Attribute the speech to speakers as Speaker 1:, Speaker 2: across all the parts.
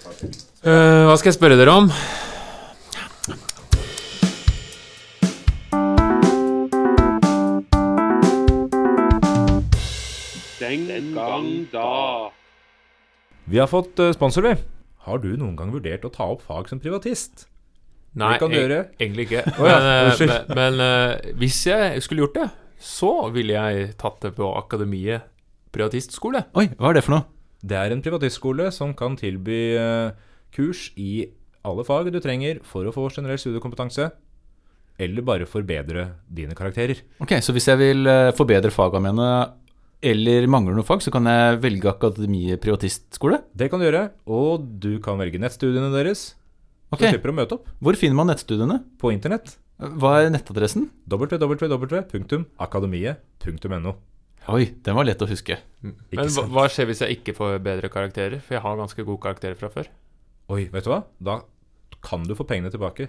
Speaker 1: Eh, hva skal jeg spørre dere om?
Speaker 2: Den gang da.
Speaker 3: Vi har fått eh, sponsor, vi. Har du noen gang vurdert å ta opp fag som privatist?
Speaker 1: Nei,
Speaker 3: kan du
Speaker 1: eg-
Speaker 3: gjøre.
Speaker 1: egentlig ikke.
Speaker 3: Å ja,
Speaker 1: Men, eh,
Speaker 3: unnskyld.
Speaker 1: men, men eh, hvis jeg skulle gjort det, så ville jeg tatt det på Akademiet privatistskole.
Speaker 4: Oi, hva er det for noe?
Speaker 3: Det er en privatistskole som kan tilby eh, kurs i alle fag du trenger for å få generell studiekompetanse, eller bare forbedre dine karakterer.
Speaker 4: Ok, Så hvis jeg vil eh, forbedre fagene mine, eller mangler noe fag, så kan jeg velge Akademiet privatistskole?
Speaker 3: Det kan du gjøre, og du kan velge nettstudiene deres.
Speaker 4: Ok,
Speaker 3: Så slipper du å møte opp
Speaker 4: Hvor finner man nettstudiene?
Speaker 3: på internett.
Speaker 4: Hva er nettadressen?
Speaker 3: www.akademiet.no.
Speaker 4: Oi, den var lett å huske.
Speaker 1: Men
Speaker 3: Ikke
Speaker 1: hva,
Speaker 3: sant?
Speaker 1: hva skjer hvis jeg ikke får bedre karakterer? For jeg har ganske gode karakterer fra før.
Speaker 3: Oi, vet du hva? Da kan du få pengene tilbake.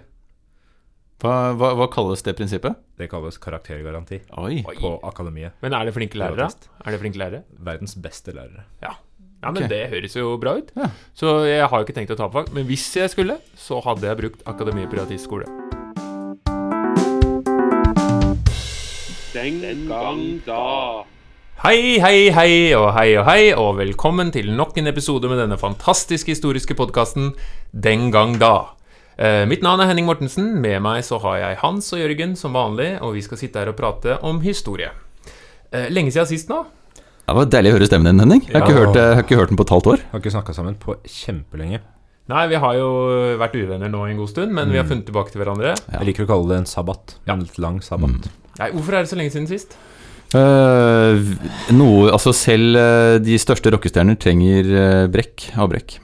Speaker 4: Hva, hva, hva kalles det prinsippet?
Speaker 3: Det kalles karaktergaranti
Speaker 4: Oi.
Speaker 3: på Akademiet.
Speaker 1: Men er det flinke lærere? Er det flinke lærere?
Speaker 3: Verdens beste lærere.
Speaker 1: Ja. Ja, men
Speaker 4: okay.
Speaker 1: Det høres jo bra ut.
Speaker 4: Ja.
Speaker 1: Så jeg har jo ikke tenkt å ta opp fag. Men hvis jeg skulle, så hadde jeg brukt Akademiet privatistskole.
Speaker 2: Den gang da.
Speaker 1: Hei, hei, hei og hei og hei, og velkommen til nok en episode med denne fantastiske historiske podkasten Den gang da. Eh, mitt navn er Henning Mortensen. Med meg så har jeg Hans og Jørgen som vanlig, og vi skal sitte her og prate om historie. Eh, lenge siden sist nå.
Speaker 4: Det var deilig å høre stemmen din, Henning. Jeg har, ikke, hørt, jeg har ikke hørt den på et halvt år.
Speaker 3: Har ikke snakka sammen på kjempelenge.
Speaker 1: Nei, vi har jo vært uvenner nå en god stund, men vi har funnet tilbake til hverandre.
Speaker 4: Ja.
Speaker 3: Jeg liker å kalle det en sabbat. En litt lang sabbat.
Speaker 1: Nei, Hvorfor er det så lenge siden sist?
Speaker 4: Eh, noe, altså Selv uh, de største rockestjerner trenger uh, brekk, avbrekk.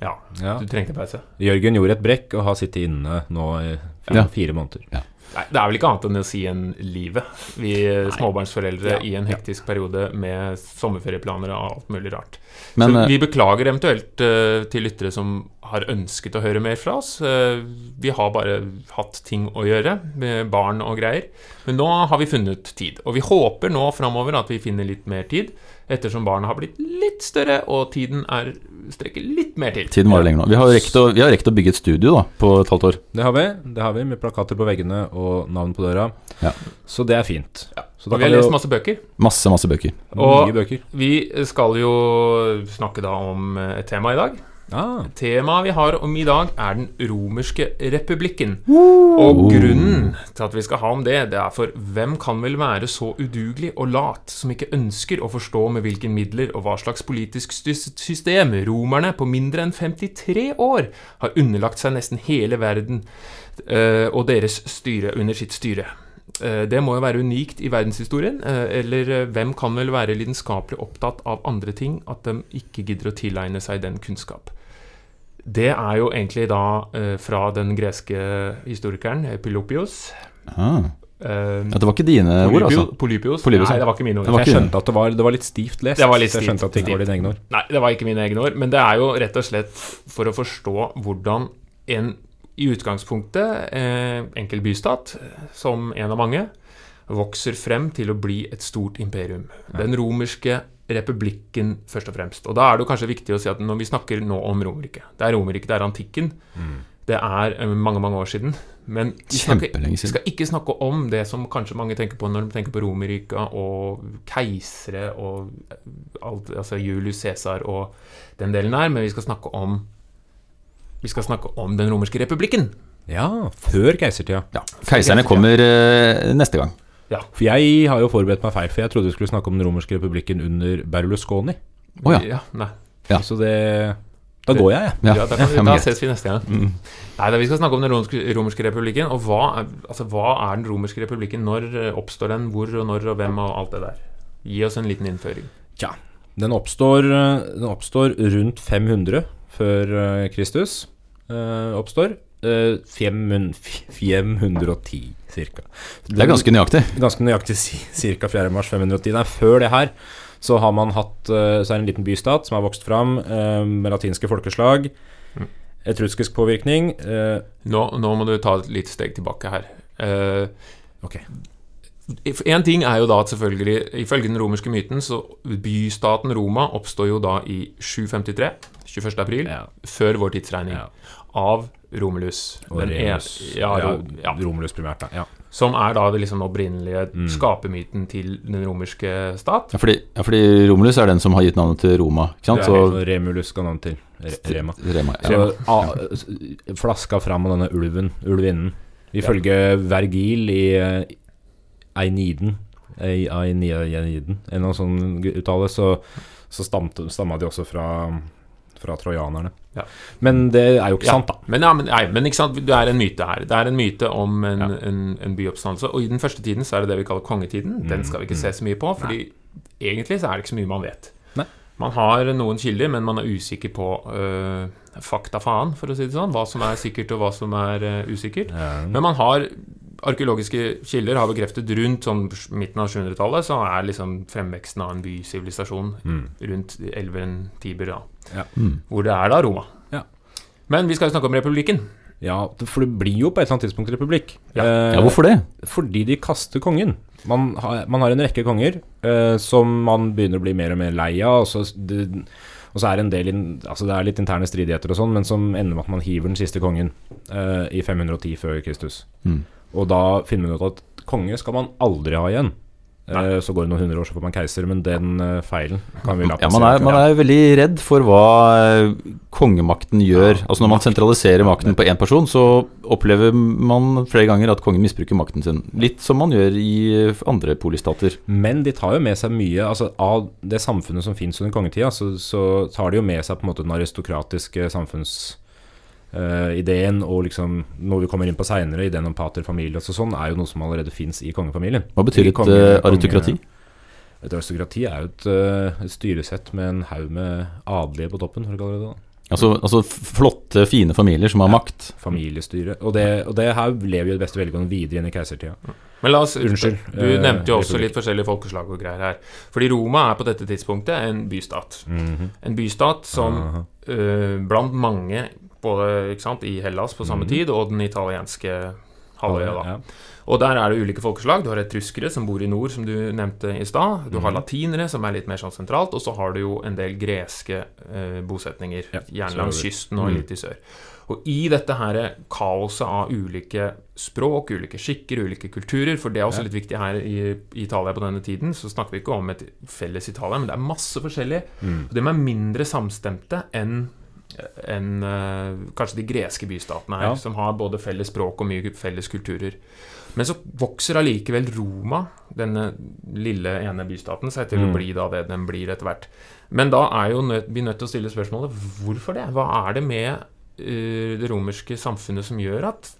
Speaker 1: Ja,
Speaker 3: Ja.
Speaker 1: du trengte pause.
Speaker 3: Jørgen gjorde et brekk og har sittet inne nå i fem,
Speaker 4: Ja.
Speaker 3: fire måneder.
Speaker 1: Nei, Det er vel ikke annet enn å si enn livet. Vi Nei. småbarnsforeldre
Speaker 3: Ja,
Speaker 1: i en hektisk periode med sommerferieplaner og alt mulig rart.
Speaker 4: Men eh,
Speaker 1: vi beklager eventuelt uh, til lyttere som har ønsket å høre mer fra oss. Uh, vi har bare hatt ting å gjøre, med barn og greier. Men nå har vi funnet tid. Og vi håper nå framover at vi finner litt mer tid, ettersom barna har blitt litt større og tiden er, strekker litt mer til.
Speaker 4: tiden varer lenger nå. Vi har, rekt å, vi har rekt å bygge et studio da, på et halvt år.
Speaker 3: Det har vi, det har vi med plakater på veggene og navn på døra.
Speaker 4: Ja.
Speaker 3: Så det er fint. Så
Speaker 1: da vi har lest masse bøker.
Speaker 4: Masse, masse bøker.
Speaker 1: og-
Speaker 3: mye bøker.
Speaker 1: Vi skal jo snakke da om et tema i dag.
Speaker 3: Ah,
Speaker 1: Temaet vi har om i dag, er den romerske republikken. Og grunnen til at vi skal ha om det, det er for hvem kan vel være så udugelig og lat som ikke ønsker å forstå med hvilke midler og hva slags politisk system romerne på mindre enn 53 år har underlagt seg nesten hele verden uh, og deres styre under sitt styre. Eh, Det må jo være unikt i verdenshistorien. eh, Eller hvem kan vel være lidenskapelig opptatt av andre ting, at de ikke gidder å tilegne seg den kunnskap? Det er jo egentlig da eh, fra den greske historikeren Pilopios.
Speaker 4: Ah.
Speaker 1: Uh,
Speaker 4: Ja, det var ikke dine ord, altså.
Speaker 1: Polypios.
Speaker 4: Polypios,
Speaker 1: Nei, det var ikke mine ord.
Speaker 4: Det
Speaker 3: jeg skjønte at det var, det var litt stivt lest.
Speaker 1: Det var litt
Speaker 3: stivt. jeg skjønte at det ikke var dine egne ord.
Speaker 1: Nei, det var ikke mine egne ord, men det er jo rett og slett for å forstå hvordan en i utgangspunktet eh, enkel bystat, som en av mange, vokser frem til å bli et stort imperium. Den romerske republikken, først og fremst. Og da er det jo kanskje viktig å si at når vi snakker nå om Romerriket Det er Romerriket, det er antikken. Det er eh, mange, mange år siden. Men vi snakker, vi skal ikke snakke om det som kanskje mange tenker på når de tenker på Romerriket og keisere og alt, altså Julius Cæsar og den delen her, men vi skal snakke om vi skal snakke om den romerske republikken.
Speaker 3: Ja, før keisertida.
Speaker 4: Ja. Keiserne kommer uh, neste gang.
Speaker 3: For jeg har jo forberedt meg feil, for jeg trodde vi skulle snakke om den romerske republikken under Berlusconi.
Speaker 4: Oh, ja.
Speaker 1: nei.
Speaker 4: Ja.
Speaker 3: Så det Da går jeg, jeg.
Speaker 1: Ja, da, vi,
Speaker 4: ja,
Speaker 1: da ses vi neste gang.
Speaker 4: Mm.
Speaker 1: Nei, da, Vi skal snakke om den romerske, romerske republikken. Og hva altså, hva er den romerske republikken? Når eh, oppstår den? Hvor og når og hvem og alt det der? Gi oss en liten innføring.
Speaker 3: Tja. Den oppstår, eh, den oppstår rundt 500 før eh, Kristus. Uh, oppstår. Eh, 500 510 ca.
Speaker 4: Det er ganske nøyaktig.
Speaker 3: ganske nøyaktig ca. 4. mars 510. Nei, før det her så har man hatt eh, Så er det en liten bystat som har vokst fram eh, med latinske folkeslag.
Speaker 1: Mm.
Speaker 3: Etruskisk påvirkning. eh,
Speaker 1: Nå, nå må du ta et lite steg tilbake her. Eh,
Speaker 3: Ok.
Speaker 1: En ting er jo da at selvfølgelig, ifølge den romerske myten, så bystaten Roma oppstår jo da i 753. 21. april,
Speaker 3: Ja.
Speaker 1: før vår tidsregning,
Speaker 3: Ja.
Speaker 1: av Romulus.
Speaker 3: Og
Speaker 1: Den en-
Speaker 3: Remus.
Speaker 1: ja,
Speaker 3: ja,
Speaker 1: Ro- ja,
Speaker 3: Romulus primært, da. Ja.
Speaker 1: som er da det liksom opprinnelige
Speaker 3: Mm.
Speaker 1: skapermyten til den romerske stat.
Speaker 4: Ja, fordi, ja, fordi Romulus er den som har gitt navnet til Roma, ikke sant?
Speaker 1: Det er
Speaker 4: Så
Speaker 3: Så Remulus skal navn til. Re Rema.
Speaker 4: Rema, ja.
Speaker 3: Så a, flaska fram av denne ulven, ulvinnen. Ifølge Vergil i eh, Einiden Einiden, en eller annen sånn uttale, så, så stamte, stamma de også fra, fra trojanerne.
Speaker 1: Ja.
Speaker 3: Men det er jo ikke sant, da.
Speaker 1: Men, ja, men, nei, men ikke sant, det er en myte her. Det er en myte om en, en, en byoppstandelse. Og i den første tiden så er det det vi kaller kongetiden. Den skal vi ikke se så mye på, fordi egentlig så er det ikke så mye man vet.
Speaker 3: Nei.
Speaker 1: Man har noen kilder, men man er usikker på øh, fakta faen, for å si det sånn. Hva som er sikkert, og hva som er øh, usikkert.
Speaker 3: Ja.
Speaker 1: Men man har arkeologiske kilder har bekreftet rundt sånn midten av 700-tallet, så er liksom fremveksten av en bysivilisasjon
Speaker 3: Mm.
Speaker 1: rundt elven Tiber, da.
Speaker 3: Ja.
Speaker 4: Mm.
Speaker 1: Hvor det er da Roma.
Speaker 3: Ja.
Speaker 1: Men vi skal jo snakke om republikken.
Speaker 3: ja, for det blir jo på et eller annet tidspunkt republikk.
Speaker 1: Ja.
Speaker 3: Eh,
Speaker 4: ja, hvorfor det?
Speaker 3: Fordi de kaster kongen. Man har, man har en rekke konger eh, som man begynner å bli mer og mer lei av. Og så, det, og så er det en del in, altså det er litt interne stridigheter og sånn, men som ender med at man hiver den siste kongen eh, i 510 før Kristus.
Speaker 4: Mm.
Speaker 3: Og da finner man ut at konge skal man aldri ha igjen. Eh, så går det noen hundre år, så får man keiser, men den eh, feilen kan vi la
Speaker 4: Ja, man er, man er veldig redd for hva eh, kongemakten gjør. Altså Når man sentraliserer makten på én person, så opplever man flere ganger at kongen misbruker makten sin. Litt som man gjør i andre polistater.
Speaker 3: Men de tar jo med seg mye altså Av det samfunnet som fins under kongetida, så, så tar de jo med seg på en måte den aristokratiske samfunnsideen og liksom noe vi kommer inn på seinere, ideen om pater familias og sånn, er jo noe som allerede fins i kongefamilien.
Speaker 4: Hva betyr et
Speaker 3: konge-
Speaker 4: aristokrati?
Speaker 3: konge-
Speaker 4: aristokrati?
Speaker 3: Et aristokrati er jo et, eh, et styresett med en haug med adelige på toppen, for å kalle det det.
Speaker 4: Altså, altså flotte, fine familier som har makt.
Speaker 3: Familiestyre. Og det, og det her lever jo i beste velgående videre inn i keisertida.
Speaker 1: Men la oss
Speaker 3: Unnskyld,
Speaker 1: Du
Speaker 3: eh,
Speaker 1: nevnte jo også
Speaker 3: republik.
Speaker 1: litt forskjellige folkeslag og greier her. Fordi Roma er på dette tidspunktet en bystat.
Speaker 3: Mhm.
Speaker 1: En bystat som
Speaker 3: uh
Speaker 1: -huh. uh, blant mange både sant, i Hellas på samme
Speaker 3: mm.
Speaker 1: tid og den italienske halvøya.
Speaker 3: Ja.
Speaker 1: Og der er det ulike folkeslag. Du har etruskere som bor i nord, som du nevnte i stad. Du har
Speaker 3: Mhm.
Speaker 1: latinere, som er litt mer sånn sentralt. Og så har du jo en del greske eh, bosetninger,
Speaker 3: Ja,
Speaker 1: gjerne langs kysten og
Speaker 3: Mhm.
Speaker 1: litt i sør. Og i dette her kaoset av ulike språk, ulike skikker, ulike kulturer, for det er også
Speaker 3: Ja.
Speaker 1: litt viktig her i, i Italia på denne tiden, så snakker vi ikke om et felles Italia, men det er masse forskjellig.
Speaker 3: Mm.
Speaker 1: Og de er mindre samstemte enn enn, eh, kanskje de greske bystatene her,
Speaker 3: Ja.
Speaker 1: som har både felles språk og mye felles kulturer. Men så vokser allikevel Roma, denne lille ene bystaten, seg til å
Speaker 3: Mm.
Speaker 1: bli da det den blir etter hvert. Men da er jo nød, vi nødt til å stille spørsmålet hvorfor det? Hva er det med uh, det romerske samfunnet som gjør at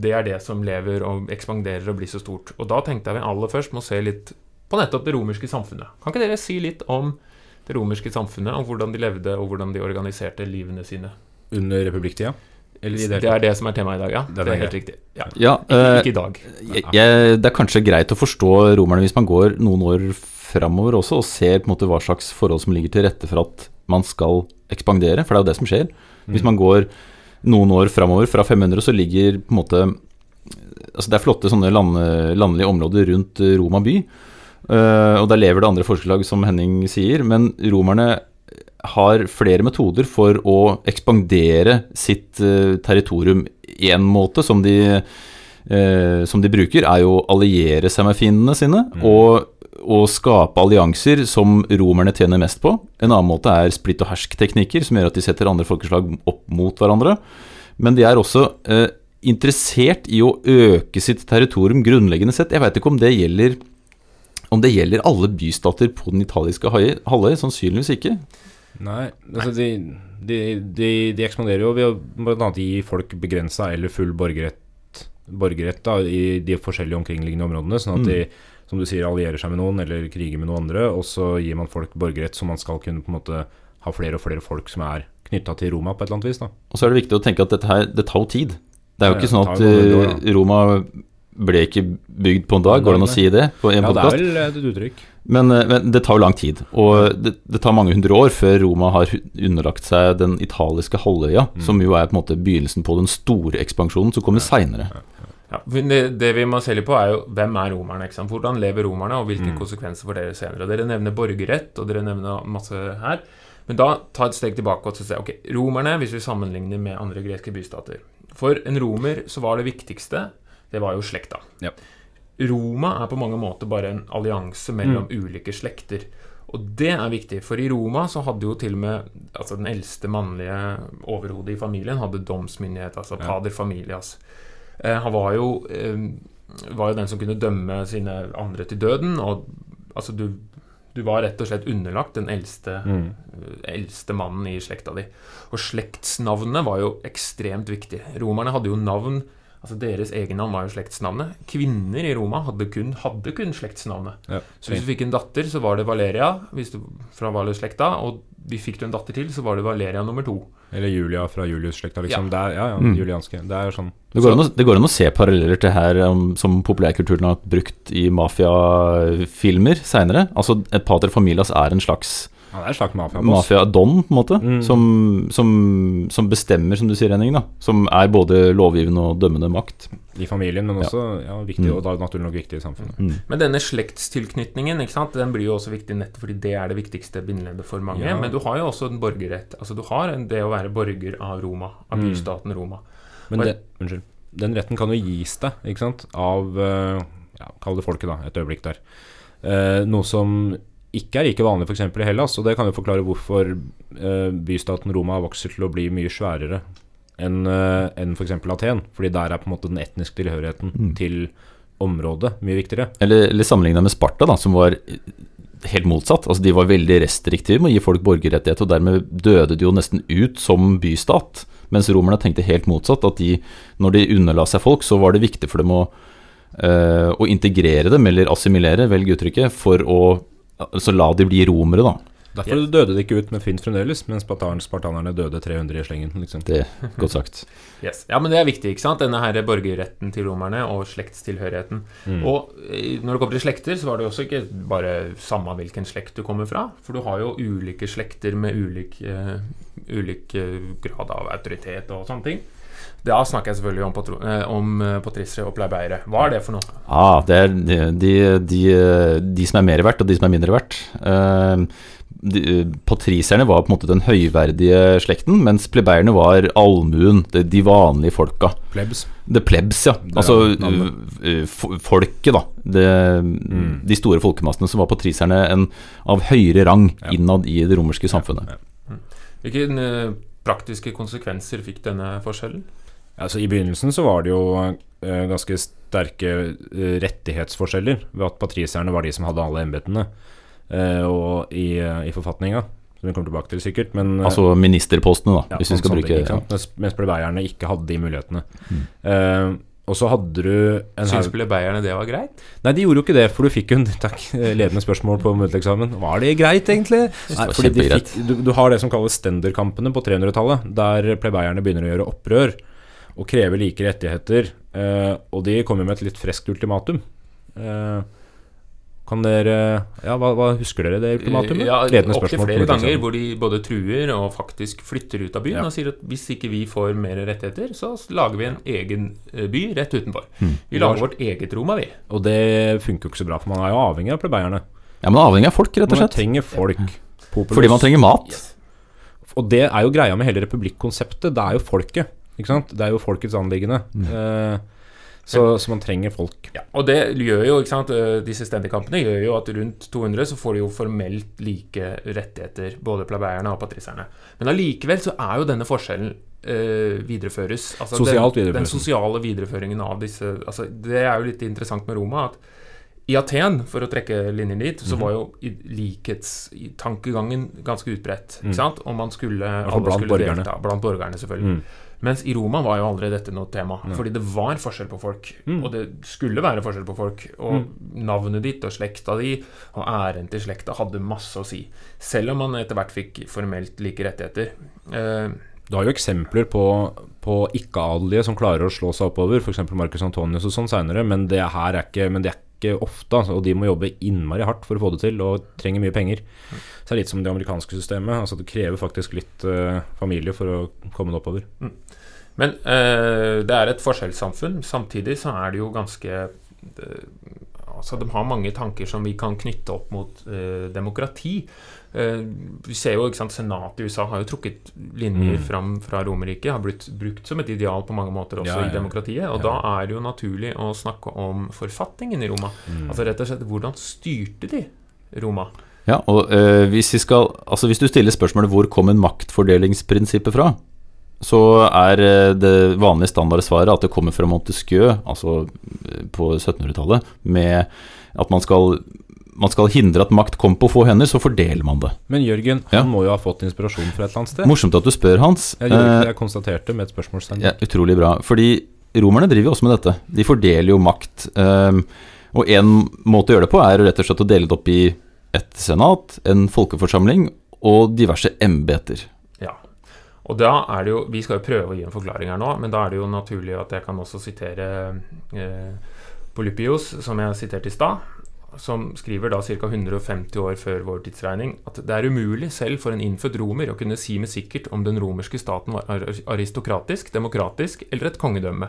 Speaker 1: det er det som lever og ekspanderer og blir så stort? Og da tenkte jeg vi aller først må se litt på nettopp det romerske samfunnet. Kan ikke dere si litt om det romerske samfunnet, om hvordan de levde og hvordan de organiserte livene sine?
Speaker 3: Under republikktida? Eller i det
Speaker 1: Det er det som er temaet i dag, ja.
Speaker 3: Det
Speaker 1: Det
Speaker 3: er
Speaker 1: helt riktig. Ja.
Speaker 4: Ja,
Speaker 1: Ikke,
Speaker 4: eh,
Speaker 1: ikke i dag.
Speaker 4: jeg, jeg, det er kanskje greit å forstå romerne hvis man går noen år framover også, og ser på en måte hva slags forhold som ligger til rette for at man skal ekspandere, for det er jo det som skjer. Hvis man går noen år framover, fra 500, så ligger på en måte Altså det er flotte sånne land, landlige områder rundt Roma by, og der lever det andre forskerlag, som Henning sier, men romerne har flere metoder for å ekspandere sitt eh, territorium. En måte som de, eh, som de bruker, er jo å alliere seg med fiendene sine, og, og skape allianser som romerne tjener mest på. En annen måte er splitt og hersk-teknikker, som gjør at de setter andre folkeslag opp mot hverandre. Men de er også eh, interessert i å øke sitt territorium grunnleggende sett. Jeg veit ikke om det gjelder om det gjelder alle bystater på den italiske halvøy. Sannsynligvis ikke.
Speaker 3: Nei, altså de, de, de, de ekspanderer jo ved å blant gi folk begrensa eller full borgerrett, borgerrett da, i de forskjellige omkringliggende områdene. Sånn at de, som du sier, allierer seg med noen eller kriger med noen andre. Og så gir man folk borgerrett, så man skal kunne på en måte ha flere og flere folk som er knytta til Roma på et eller annet vis. da.
Speaker 4: Og så er det viktig å tenke at dette her, det tar jo tid. Det er jo ikke sånn at eh, Roma ble ikke bygd på en dag, går det an å si det på en
Speaker 3: Ja, det er vel et uttrykk.
Speaker 4: Men, eh, men det tar jo lang tid. Og det, det tar mange hundre år før Roma har underlagt seg den italiske halvøya,
Speaker 3: Mm.
Speaker 4: som jo er på en måte begynnelsen på den store ekspansjonen som kommer seinere.
Speaker 1: Ja, men det, det vi må se litt på, er jo hvem er romerne? ikke sant? Hvordan lever romerne, og hvilke
Speaker 3: Mm.
Speaker 1: konsekvenser for dere senere? Og Dere nevner borgerrett, og dere nevner masse her. Men da ta et steg tilbake og se ok, romerne, hvis vi sammenligner med andre greske bystater For en romer så var det viktigste Det var jo slekta.
Speaker 3: Ja.
Speaker 1: Roma er på mange måter bare en allianse mellom
Speaker 3: Mm.
Speaker 1: ulike slekter. Og det er viktig, for i Roma så hadde jo til og med altså den eldste mannlige overhodet i familien hadde domsmyndighet, altså
Speaker 3: Ja.
Speaker 1: pader familias. Eh, han var jo, eh, var jo den som kunne dømme sine andre til døden, og altså du, du var rett og slett underlagt den eldste,
Speaker 3: Mm.
Speaker 1: eldste mannen i slekta di. Og slektsnavnene var jo ekstremt viktig. Romerne hadde jo navn Altså Deres egennavn var jo slektsnavnet. Kvinner i Roma hadde kun, hadde kun slektsnavnet.
Speaker 3: Ja.
Speaker 1: Så hvis du fikk en datter, så var det Valeria hvis du, fra Valus-slekta. Og vi fikk du en datter til, så var det Valeria nummer to.
Speaker 3: Eller Julia fra Julius-slekta, liksom.
Speaker 1: Ja.
Speaker 3: Det er, ja, ja,
Speaker 4: Mm.
Speaker 3: julianske. Det er sånn
Speaker 4: Det går, an å, det går an å se paralleller til her um, som populærkulturen har brukt i mafiafilmer seinere. Altså, et pater familias er en slags
Speaker 3: Ja, det er en slags mafia.
Speaker 4: mafia-don, på en måte.
Speaker 3: Mm.
Speaker 4: Som, som, som bestemmer, som du sier, Henning. da Som er både lovgivende og dømmende makt.
Speaker 3: I familien, men også ja, viktig,
Speaker 4: Mm.
Speaker 3: og da naturlig nok viktig i samfunnet.
Speaker 4: Mm.
Speaker 1: Men denne slektstilknytningen ikke sant? Den blir jo også viktig nettopp fordi det er det viktigste bindeleddet for mange.
Speaker 3: Ja.
Speaker 1: Men du har jo også en borgerrett. Altså Du har det å være borger av Roma, av
Speaker 3: Mm.
Speaker 1: bystaten Roma.
Speaker 3: Men det, unnskyld. Den retten kan jo gis deg, ikke sant, av eh, ja, Kall det folket, da, et øyeblikk der. Eh, noe som ikke er like vanlig f.eks. i Hellas, og det kan jo forklare hvorfor eh, bystaten Roma har vokst til å bli mye sværere enn uh, enn f.eks. Aten. Fordi der er på en måte den etniske tilhørigheten
Speaker 4: Mm.
Speaker 3: til området mye viktigere.
Speaker 4: Eller, eller sammenligna med Sparta, da, som var helt motsatt. Altså, de var veldig restriktive med å gi folk borgerrettighet, og dermed døde de jo nesten ut som bystat. Mens romerne tenkte helt motsatt, at de, når de underla seg folk, så var det viktig for dem å, eh, å integrere dem, eller assimilere, velg uttrykket, for å altså, la de bli romere, da.
Speaker 3: Derfor døde de ikke ut med fint fremdeles, mens spartanerne døde 300 i slengen. Liksom.
Speaker 4: Det godt sagt.
Speaker 1: Yes. Ja, men det er viktig, ikke sant? Denne her borgerretten til romerne og slektstilhørigheten.
Speaker 3: Mm.
Speaker 1: Og eh, når det kommer til slekter, så var det jo også ikke bare samme hvilken slekt du kommer fra. For du har jo ulike slekter med ulik, uh, ulik grad av autoritet og sånne ting. Da snakker jeg selvfølgelig om, patro, eh, om eh, patriciere og pleibeiere. Hva er det for noe?
Speaker 4: Ah, det er de, de, de, som er mer verdt, og de som er mindre verdt. Eh, de, Patricierne var på en måte den høyverdige slekten, mens plebeierne var allmuen, de, de vanlige folka.
Speaker 3: Plebs.
Speaker 4: The plebs, ja. Altså folket, da. Det,
Speaker 3: Mm.
Speaker 4: De store folkemassene som var patricierne en av høyere rang
Speaker 3: Ja.
Speaker 4: innad i det romerske samfunnet.
Speaker 3: Ja.
Speaker 1: Hvilke eh, praktiske konsekvenser fikk denne forskjellen?
Speaker 3: Altså, I begynnelsen så var det jo eh, ganske sterke eh, rettighetsforskjeller ved at patricierne var de som hadde alle embetene eh, og i, eh, i forfatninga. Som vi kommer tilbake til sikkert. Men, eh,
Speaker 4: Altså ministerpostene, da,
Speaker 3: ja,
Speaker 4: hvis vi skal bruke
Speaker 3: ting,
Speaker 4: ja.
Speaker 3: Mens, mens plebeierne ikke hadde de mulighetene.
Speaker 4: Mm.
Speaker 3: Eh, og så hadde du en
Speaker 1: Syns plebeierne det var greit?
Speaker 3: Nei, de gjorde jo ikke det, for du fikk jo en takk, ledende spørsmål på muntlig eksamen. Var det greit, egentlig? Nei, fordi de fikk, du, du har det som kalles stenderkampene på 300-tallet, der plebeierne begynner å gjøre opprør og krever like rettigheter. Eh, og de kommer med et litt freskt ultimatum. Eh, kan dere Ja, hva, hva husker dere det ultimatumet?
Speaker 1: Ja,
Speaker 3: Ledende
Speaker 1: Opptil flere ganger hvor de både truer og faktisk flytter ut av byen
Speaker 3: Ja.
Speaker 1: og sier at hvis ikke vi får mer rettigheter, så lager vi en egen eh, by rett utenfor.
Speaker 4: Mm.
Speaker 1: Vi lager vårt eget Roma, vi.
Speaker 3: Og det funker jo ikke så bra, for man er jo avhengig av plebeierne.
Speaker 4: ja, men avhengig av folk, rett og slett.
Speaker 3: Man trenger folk. Populus.
Speaker 4: Fordi man trenger mat.
Speaker 3: Og det er jo greia med hele republikkonseptet. Det er jo folket. Ikke sant? Det er jo folkets anliggende. Eh, så, så man trenger folk.
Speaker 1: Ja, og det gjør jo, ikke sant, eh, disse stendekampene gjør jo at rundt 200 så får de jo formelt like rettigheter, både plebeierne og patricierne. Men allikevel så er jo denne forskjellen eh, videreføres. Altså den. Den sosiale videreføringen av disse altså Det er jo litt interessant med Roma at i Aten, for å trekke linjen dit, så
Speaker 3: Mhm.
Speaker 1: var jo likhetstankegangen ganske utbredt.
Speaker 3: Mm.
Speaker 1: Ikke sant? Og man skulle, alle skulle
Speaker 3: borgerne.
Speaker 1: delta. Blant borgerne, selvfølgelig.
Speaker 3: Mm.
Speaker 1: Mens i Roma var jo aldri dette noe tema,
Speaker 3: Nei.
Speaker 1: fordi det var forskjell på folk.
Speaker 3: Mm.
Speaker 1: Og det skulle være forskjell på folk. Og navnet ditt og slekta di og æren til slekta hadde masse å si. Selv om man etter hvert fikk formelt like rettigheter. Eh,
Speaker 3: Du har jo eksempler på, på ikke-adelige som klarer å slå seg oppover, f.eks. Marcus Antonius og sånn seinere, men det her er ikke, men det er ikke ofte. Altså, og de må jobbe innmari hardt for å få det til, og trenger mye penger. Så det er litt som det amerikanske systemet. Altså, det krever faktisk litt eh, familie for å komme det oppover.
Speaker 1: men eh, det er et forskjellssamfunn. Samtidig så er det jo ganske eh, Altså, de har mange tanker som vi kan knytte opp mot eh, demokrati. Eh, vi ser jo, ikke sant, Senatet i USA har jo trukket linjer
Speaker 3: Mm.
Speaker 1: fram fra Romerriket. Har blitt brukt som et ideal på mange måter også
Speaker 3: Ja, ja.
Speaker 1: i demokratiet. Og
Speaker 3: Ja.
Speaker 1: da er det jo naturlig å snakke om forfatningen i Roma.
Speaker 3: Mm.
Speaker 1: Altså rett og slett, hvordan styrte de Roma?
Speaker 4: Ja, og øh, hvis, vi skal, altså hvis du stiller spørsmålet hvor kommer maktfordelingsprinsippet fra, så er eh, det vanlige standardsvaret at det kommer fra Montesquieu, altså eh, på 1700-tallet, med at man skal, man skal hindre at makt kommer på få hender, så fordeler man det.
Speaker 3: Men Jørgen,
Speaker 4: Ja.
Speaker 3: han må jo ha fått inspirasjon fra et eller annet sted.
Speaker 4: Morsomt at du spør, Hans.
Speaker 3: Jeg, det, jeg konstaterte med et spørsmålstegn.
Speaker 4: Ja, utrolig bra. Fordi romerne driver jo også med dette. De fordeler jo makt. ehm, og en måte å gjøre det på er rett og slett å dele det opp i et senat, en folkeforsamling og diverse embeter.
Speaker 1: Ja. Og da er det jo Vi skal jo prøve å gi en forklaring her nå, men da er det jo naturlig at jeg kan også sitere eh, Polypios, som jeg siterte i stad. Som skriver da ca. 150 år før vår tidsregning at det er umulig selv for en innfødt romer å kunne si med sikkert om den romerske staten var aristokratisk, demokratisk eller et kongedømme.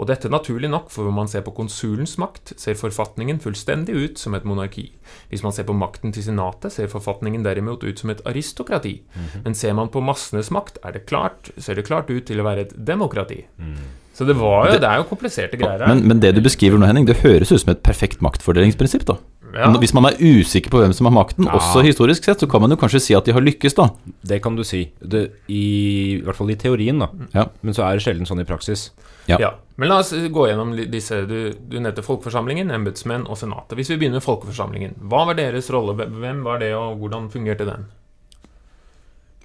Speaker 1: Og dette naturlig nok, for om man ser på konsulens makt, ser forfatningen fullstendig ut som et monarki. Hvis man ser på makten til senatet, ser forfatningen derimot ut som et aristokrati. Men ser man på massenes makt, er det klart, ser det klart ut til å være et demokrati. Så det var jo, det er jo kompliserte greier her.
Speaker 4: Men, men det du beskriver nå, Henning, det høres ut som et perfekt maktfordelingsprinsipp. da.
Speaker 1: Ja.
Speaker 4: Hvis man er usikker på hvem som har makten,
Speaker 3: Ja.
Speaker 4: også historisk sett, så kan man jo kanskje si at de har lykkes, da.
Speaker 3: Det kan du si. Det, i, I hvert fall i teorien, da.
Speaker 4: Ja.
Speaker 3: Men så er det sjelden sånn i praksis.
Speaker 4: Ja.
Speaker 1: Ja. Men la oss gå gjennom disse. Du, du nevnte Folkeforsamlingen, embetsmenn og Senatet. Hvis vi begynner med Folkeforsamlingen, hva var deres rolle? Hvem var det, og hvordan fungerte den?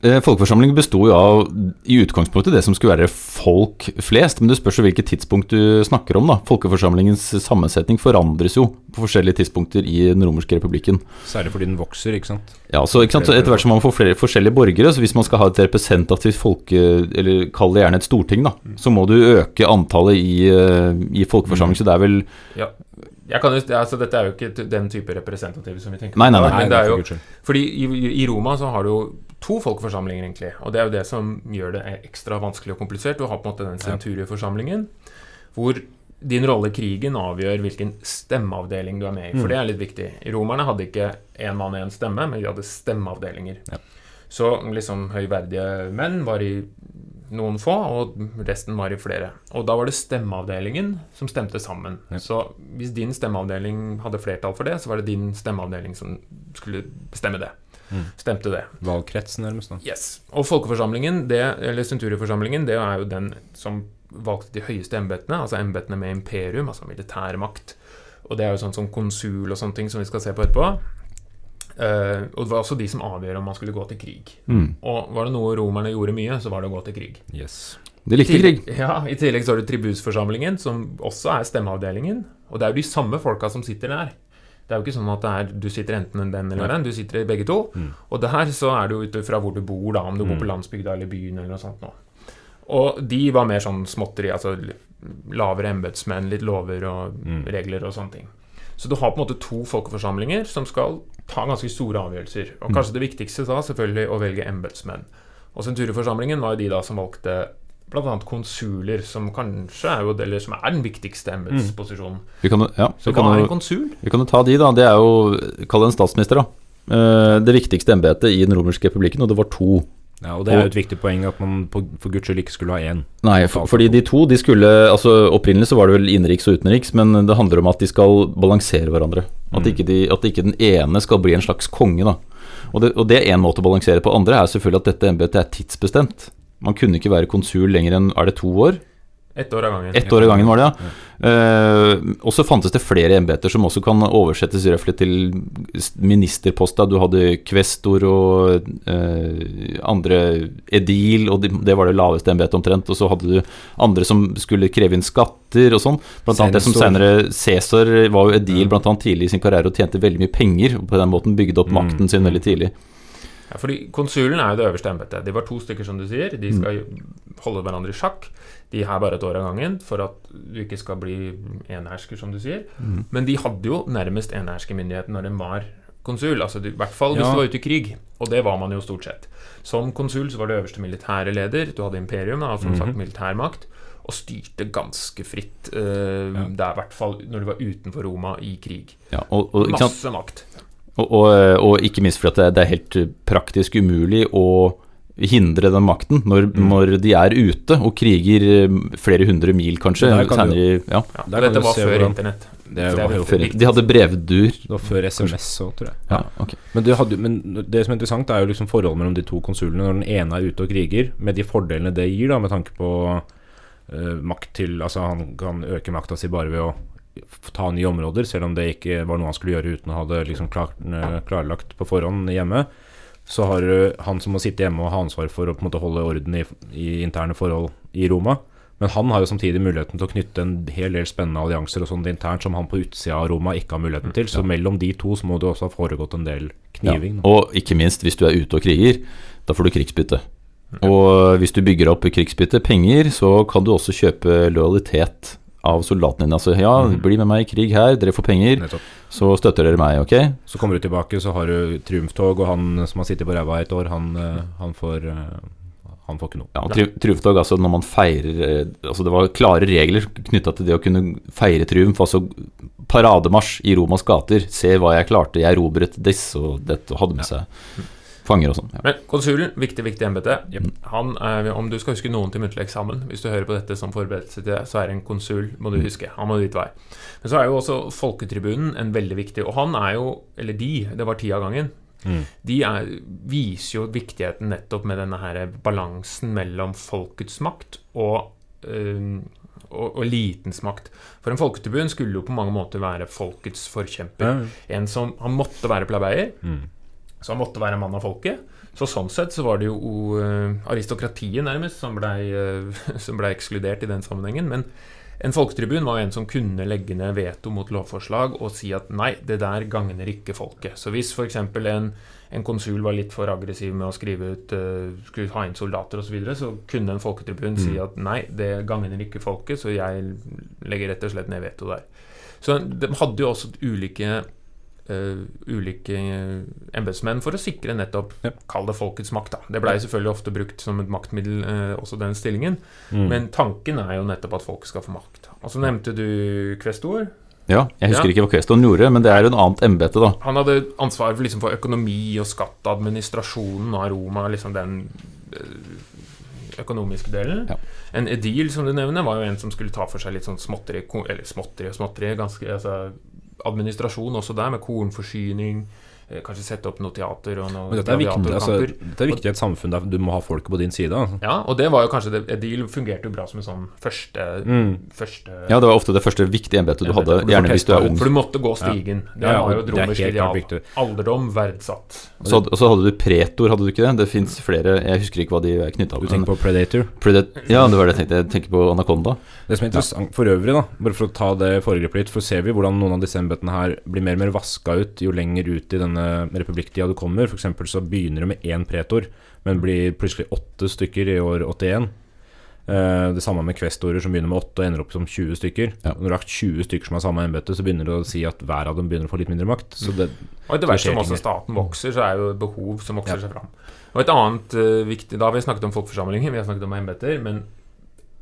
Speaker 4: Eh, Folkeforsamlingen besto jo av i utgangspunktet det som skulle være folk flest, men det spørs jo hvilket tidspunkt du snakker om. da. Folkeforsamlingens sammensetning forandres jo på forskjellige tidspunkter i den romerske republikken.
Speaker 3: Særlig fordi den vokser, ikke sant.
Speaker 4: Ja, så ikke sant, så Etter hvert som man får flere forskjellige borgere, så hvis man skal ha et representativt folke... Eller kall det gjerne et storting, da, så må du øke antallet i, eh, i folkeforsamling. Så det er vel
Speaker 1: Ja. Jeg kan jo, altså Dette er jo ikke den type representativ som vi tenker på.
Speaker 4: Nei, nei, nei.
Speaker 1: nei, det er jo,
Speaker 3: for
Speaker 1: fordi i, i Roma så har du jo to folkeforsamlinger, egentlig. Og det er jo det som gjør det ekstra vanskelig og komplisert. Du har på en måte den senturieforsamlingen, hvor din rolle i krigen avgjør hvilken stemmeavdeling du er med i. For det er litt viktig. Romerne hadde ikke én mann én stemme, men de hadde stemmeavdelinger.
Speaker 3: Ja.
Speaker 1: Så liksom høyverdige menn var i noen få, og resten var i flere. Og da var det stemmeavdelingen som stemte sammen.
Speaker 3: Ja.
Speaker 1: Så hvis din stemmeavdeling hadde flertall for det, så var det din stemmeavdeling som skulle bestemme det.
Speaker 3: Mm.
Speaker 1: Stemte det.
Speaker 3: Valgkretsen, nærmest. da.
Speaker 1: Yes. Og folkeforsamlingen, det, eller senturieforsamlingen, det er jo den som valgte de høyeste embetene, altså embetene med imperium, altså militærmakt. Og det er jo sånn som konsul og sånne ting som vi skal se på etterpå. Eh, og det var også de som avgjør om man skulle gå til krig.
Speaker 4: mm,
Speaker 1: Og var det noe romerne gjorde mye, så var det å gå til krig.
Speaker 3: Yes.
Speaker 4: De likte krig.
Speaker 1: Ja, I tillegg så har du tribusforsamlingen, som også er stemmeavdelingen. Og det er jo de samme folka som sitter der. Det er jo ikke sånn at det er, du sitter enten den eller den, du sitter i begge to.
Speaker 3: Mm.
Speaker 1: Og der så er det jo ut fra hvor du bor, da, om du bor
Speaker 3: Mm.
Speaker 1: på landsbygda eller byen eller noe sånt nå. Og de var mer sånn småtteri, altså lavere embetsmenn, litt lover og
Speaker 3: Mm.
Speaker 1: regler og sånne ting. Så du har på en måte to folkeforsamlinger som skal ta ganske store avgjørelser. Og kanskje det viktigste da selvfølgelig å velge embetsmenn. Og senturieforsamlingen var jo de da som valgte bl.a. konsuler, som kanskje er jo eller som er den viktigste embetsposisjonen.
Speaker 4: Vi kan, jo- ja,
Speaker 1: Så
Speaker 4: kan
Speaker 1: hva er en konsul?
Speaker 4: Vi kan jo ta de, da. Det er jo Kall det en statsminister, da. Eh, Det viktigste embetet i den romerske republikken, og det var to.
Speaker 3: Ja, og det er jo et viktig poeng at man på, for guds skyld ikke skulle ha én.
Speaker 4: Nei, for, fordi de to de skulle altså Opprinnelig så var det vel innenriks og utenriks, men det handler om at de skal balansere hverandre. At, ikke, de, at ikke den ene skal bli en slags konge, da. Og det, og det er én måte å balansere på. Andre er selvfølgelig at dette embetet er tidsbestemt. Man kunne ikke være konsul lenger enn er det to år?
Speaker 1: Ett år av gangen.
Speaker 4: Et år i gangen var det, ja. Eh, og så fantes det flere embeter som også kan oversettes røftlig til ministerposta. Du hadde kvestor og eh, andre edil, og det, var det laveste embetet omtrent. Og så hadde du andre som skulle kreve inn skatter og sånn. Blant annet det som senere Cæsar var jo edil blant annet tidlig i sin karriere og tjente veldig mye penger. Og på den måten bygde opp
Speaker 3: Mm,
Speaker 4: makten sin veldig tidlig.
Speaker 1: Ja, fordi Konsulen er jo det øverste embetet. De var to stykker, som du sier. De skal holde hverandre i sjakk. De har bare et år av gangen for at du ikke skal bli enhersker, som du sier. Men de hadde jo nærmest enherskermyndighet når de var konsul. Altså I hvert fall hvis du var ute i krig. Og det var man jo stort sett. Som konsul så var du øverste militære leder. Du hadde imperium, da, som sagt militærmakt. og styrte ganske fritt. eh, Det er i hvert fall når de var utenfor Roma i krig.
Speaker 4: Ja, og, og.
Speaker 1: Masse makt.
Speaker 4: Og, og, og ikke minst fordi det, det er helt praktisk umulig å hindre den makten når, når de er ute og kriger eh, flere hundre mil, kanskje.
Speaker 3: Der kan
Speaker 4: senere, du, ja,
Speaker 1: Ja,
Speaker 3: Der
Speaker 1: dette var før
Speaker 3: hvordan-
Speaker 1: internett.
Speaker 3: Det
Speaker 1: Det er
Speaker 3: var
Speaker 4: før, de hadde brevduer.
Speaker 3: Det var før SMS òg, tror jeg.
Speaker 4: Ja, okay.
Speaker 3: Men det, hadde, men det som er interessant, er jo liksom forholdet mellom de to konsulene. Når den ene er ute og kriger, med de fordelene det gir, da, med tanke på uh, makt til Altså, han kan øke makta si bare ved å ta nye områder, selv om det ikke var noe han skulle gjøre uten å ha det liksom klart, eh, klarlagt på forhånd hjemme. Så har du han som må sitte hjemme og ha ansvar for å på en måte holde orden i, i interne forhold i Roma. Men han har jo samtidig muligheten til å knytte en hel del spennende allianser og sånt internt som han på utsida av Roma ikke har muligheten til. Så mellom de to så må det også ha foregått en del kniving.
Speaker 4: Ja. Og ikke minst, hvis du er ute og kriger, da får du krigsbytte. Og hvis du bygger opp krigsbytte, penger, så kan du også kjøpe lojalitet av soldatene dine. Altså ja, bli med meg i krig her, dere får penger,
Speaker 3: Nettopp.
Speaker 4: så støtter dere meg, ok?
Speaker 3: Så kommer du tilbake, så har du triumftog, og han som har sittet på ræva et år, han, eh, han, får, eh, han får ikke noe.
Speaker 4: Ja, tri Triumftog, altså når man feirer eh, Altså det var klare regler knytta til det å kunne feire triumf. Altså parademarsj i Romas gater. Se hva jeg klarte, jeg erobret disse og dette, og hadde med seg fanger og sånn. Ja.
Speaker 1: Men konsulen, viktig, viktig embete. Han er, Om du skal huske noen til muntlig eksamen, hvis du hører på dette som forberedelse til det, så er en konsul, må du huske. Han må hva er. Men så er jo også folketribunen en veldig viktig Og han er jo, eller de, det var ti av gangen. De er, viser jo viktigheten nettopp med denne her balansen mellom folkets makt og, øh, og, og elitens makt. For en folketribun skulle jo på mange måter være folkets forkjemper. En som, Han måtte være plebeier, så han måtte være mann av folket. Så sånn sett så var det jo eh, aristokratiet nærmest som blei ble ekskludert i den sammenhengen. Men en folketribun var jo en som kunne legge ned veto mot lovforslag og si at nei, det der gagner ikke folket. Så hvis f.eks. En, en konsul var litt for aggressiv med å skrive ut uh, skulle ha inn soldater osv., så, videre, så kunne en folketribun si at nei, det gagner ikke folket, så jeg legger rett og slett ned veto der. Så de hadde jo også ulike eh, ulike uh, embetsmenn for å sikre nettopp
Speaker 3: Ja.
Speaker 1: Kall det folkets makt. da Det blei selvfølgelig ofte brukt som et maktmiddel, uh, også den stillingen.
Speaker 3: Mm.
Speaker 1: Men tanken er jo nettopp at folk skal få makt. Og så nevnte du kvestor.
Speaker 4: ja, Jeg husker
Speaker 1: Ja.
Speaker 4: ikke hva Queston gjorde, men det er jo et annet embete, da.
Speaker 1: Han hadde ansvar for, liksom, for økonomi og skatt, administrasjonen av Roma, liksom den eh, økonomiske delen.
Speaker 4: Ja.
Speaker 1: En edil, som du nevner, var jo en som skulle ta for seg litt sånn småtteri, eller småtteri og småtteri, ganske altså, administrasjon også der, med kornforsyning, kanskje sette opp noe teater og noe
Speaker 3: Men dette er, viktig, altså, dette er viktig i et samfunn der du må ha folket på din side. Altså.
Speaker 1: Ja, og det var jo kanskje det, Edil fungerte jo bra som en sånn første,
Speaker 3: Mm.
Speaker 1: første
Speaker 4: Ja, det var ofte det første viktige embetet du hadde,
Speaker 1: du
Speaker 4: gjerne hvis du er ung.
Speaker 1: For du måtte gå stigen. Det
Speaker 3: Ja, ja,
Speaker 1: var jo et romersk ideal. Alderdom verdsatt.
Speaker 4: Så, og så hadde du pretor, hadde du ikke det? Det fins flere, jeg husker ikke hva de er knytta
Speaker 3: Du tenker på Predator.
Speaker 4: Predat Ja, det var det jeg tenkte. Jeg tenker på Anaconda.
Speaker 3: Det som er interessant for øvrig, da bare for å ta det foregrepet litt, for ser vi hvordan noen av disse embetene her blir mer og mer vaska ut jo lenger ut i denne republikktida du kommer. For eksempel så begynner det med én pretor, men blir plutselig åtte stykker i år 81. Eh, det samme med kvestorer som begynner med åtte og ender opp som 20 stykker.
Speaker 4: Ja.
Speaker 3: Når du har 20 stykker som har samme embete, så begynner det å si at hver av dem begynner å få litt mindre makt. Så det,
Speaker 1: Og etter hvert som også staten vokser, så er jo et behov som vokser
Speaker 3: Ja.
Speaker 1: seg fram. Og et annet uh, viktig Da har vi snakket om folkeforsamlinger, vi har snakket om embeter, men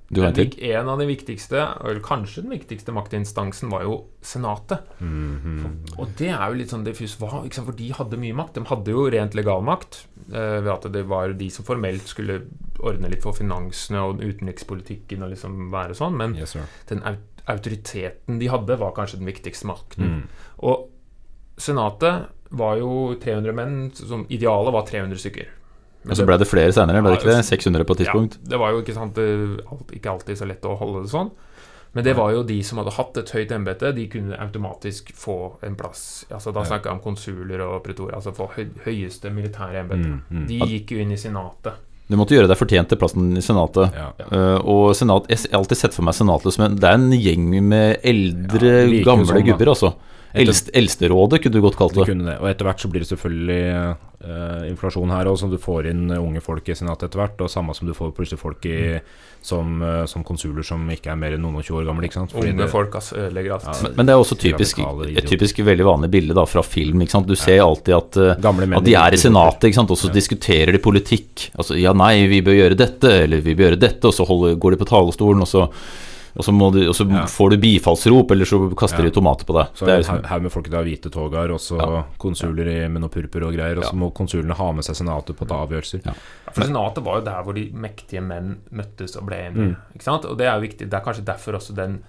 Speaker 4: Du en
Speaker 1: den en av de viktigste, eller kanskje den viktigste maktinstansen, var jo Senatet.
Speaker 3: Mhm.
Speaker 1: Og det er jo litt sånn diffus ikke? For de hadde mye makt. De hadde jo rent legalmakt, eh, ved at det var de som formelt skulle ordne litt for finansene og utenrikspolitikken og liksom være sånn, men
Speaker 3: Yes,
Speaker 1: den autoriteten de hadde, var kanskje den viktigste makten.
Speaker 3: Mm.
Speaker 1: Og Senatet var jo 300 menn, som idealet var 300 stykker. Men
Speaker 4: så ble det flere senere, ble det ikke det? 600 på et tidspunkt?
Speaker 1: Ja, det var jo ikke, sant, ikke alltid så lett å holde det sånn. Men det var jo de som hadde hatt et høyt embete, de kunne automatisk få en plass. Altså Da snakka jeg om konsuler og pretorer, altså få høy, høyeste militære embete.
Speaker 3: Mm, mm.
Speaker 1: De gikk jo inn i Senatet.
Speaker 4: Du måtte gjøre deg fortjent til plassen i Senatet.
Speaker 3: Ja.
Speaker 4: Uh, og senat, Jeg har alltid sett for meg Senatet som en Det er en gjeng med eldre,
Speaker 3: Ja,
Speaker 4: gamle
Speaker 3: sånn,
Speaker 4: gubber, altså. Eldst, Eldsterådet kunne du godt kalt
Speaker 3: De
Speaker 4: det.
Speaker 3: kunne det. Og etter hvert så blir det selvfølgelig uh, inflasjon her òg, som du får inn unge folk i senatet etter hvert. Og samme som du får plutselig folk i, som, uh, som konsuler som ikke er mer enn noen og 20 år gamle. Ikke sant? Fordi
Speaker 1: Unge
Speaker 3: det-
Speaker 1: folk altså, ødelegger alt.
Speaker 3: Ja,
Speaker 4: Men, men det er også typisk, et typisk veldig vanlig bilde da, fra film. Ikke sant? Du ser alltid at,
Speaker 3: uh, menn
Speaker 4: at de er i. Senatet, ikke sant? og så diskuterer de politikk. Altså, ja, nei, vi bør gjøre dette, eller vi bør gjøre dette, og så holder, går de på talerstolen, og så, og så, må du, og så
Speaker 3: Ja.
Speaker 4: får du bifallsrop, eller så kaster
Speaker 3: Ja.
Speaker 4: de tomater på deg.
Speaker 3: Så
Speaker 4: Det er
Speaker 3: det
Speaker 4: liksom,
Speaker 3: haug haug med folk i hvite togaer, og så
Speaker 4: Ja.
Speaker 3: konsuler i, med noe purpur og greier. Og så
Speaker 4: Ja.
Speaker 3: må konsulene ha med seg senatet på å ta avgjørelser.
Speaker 4: Ja.
Speaker 1: For Senatet var jo der hvor de mektige menn møttes og ble enige.
Speaker 3: Mm.
Speaker 1: Ikke sant? Og det er jo viktig. Det er kanskje derfor også den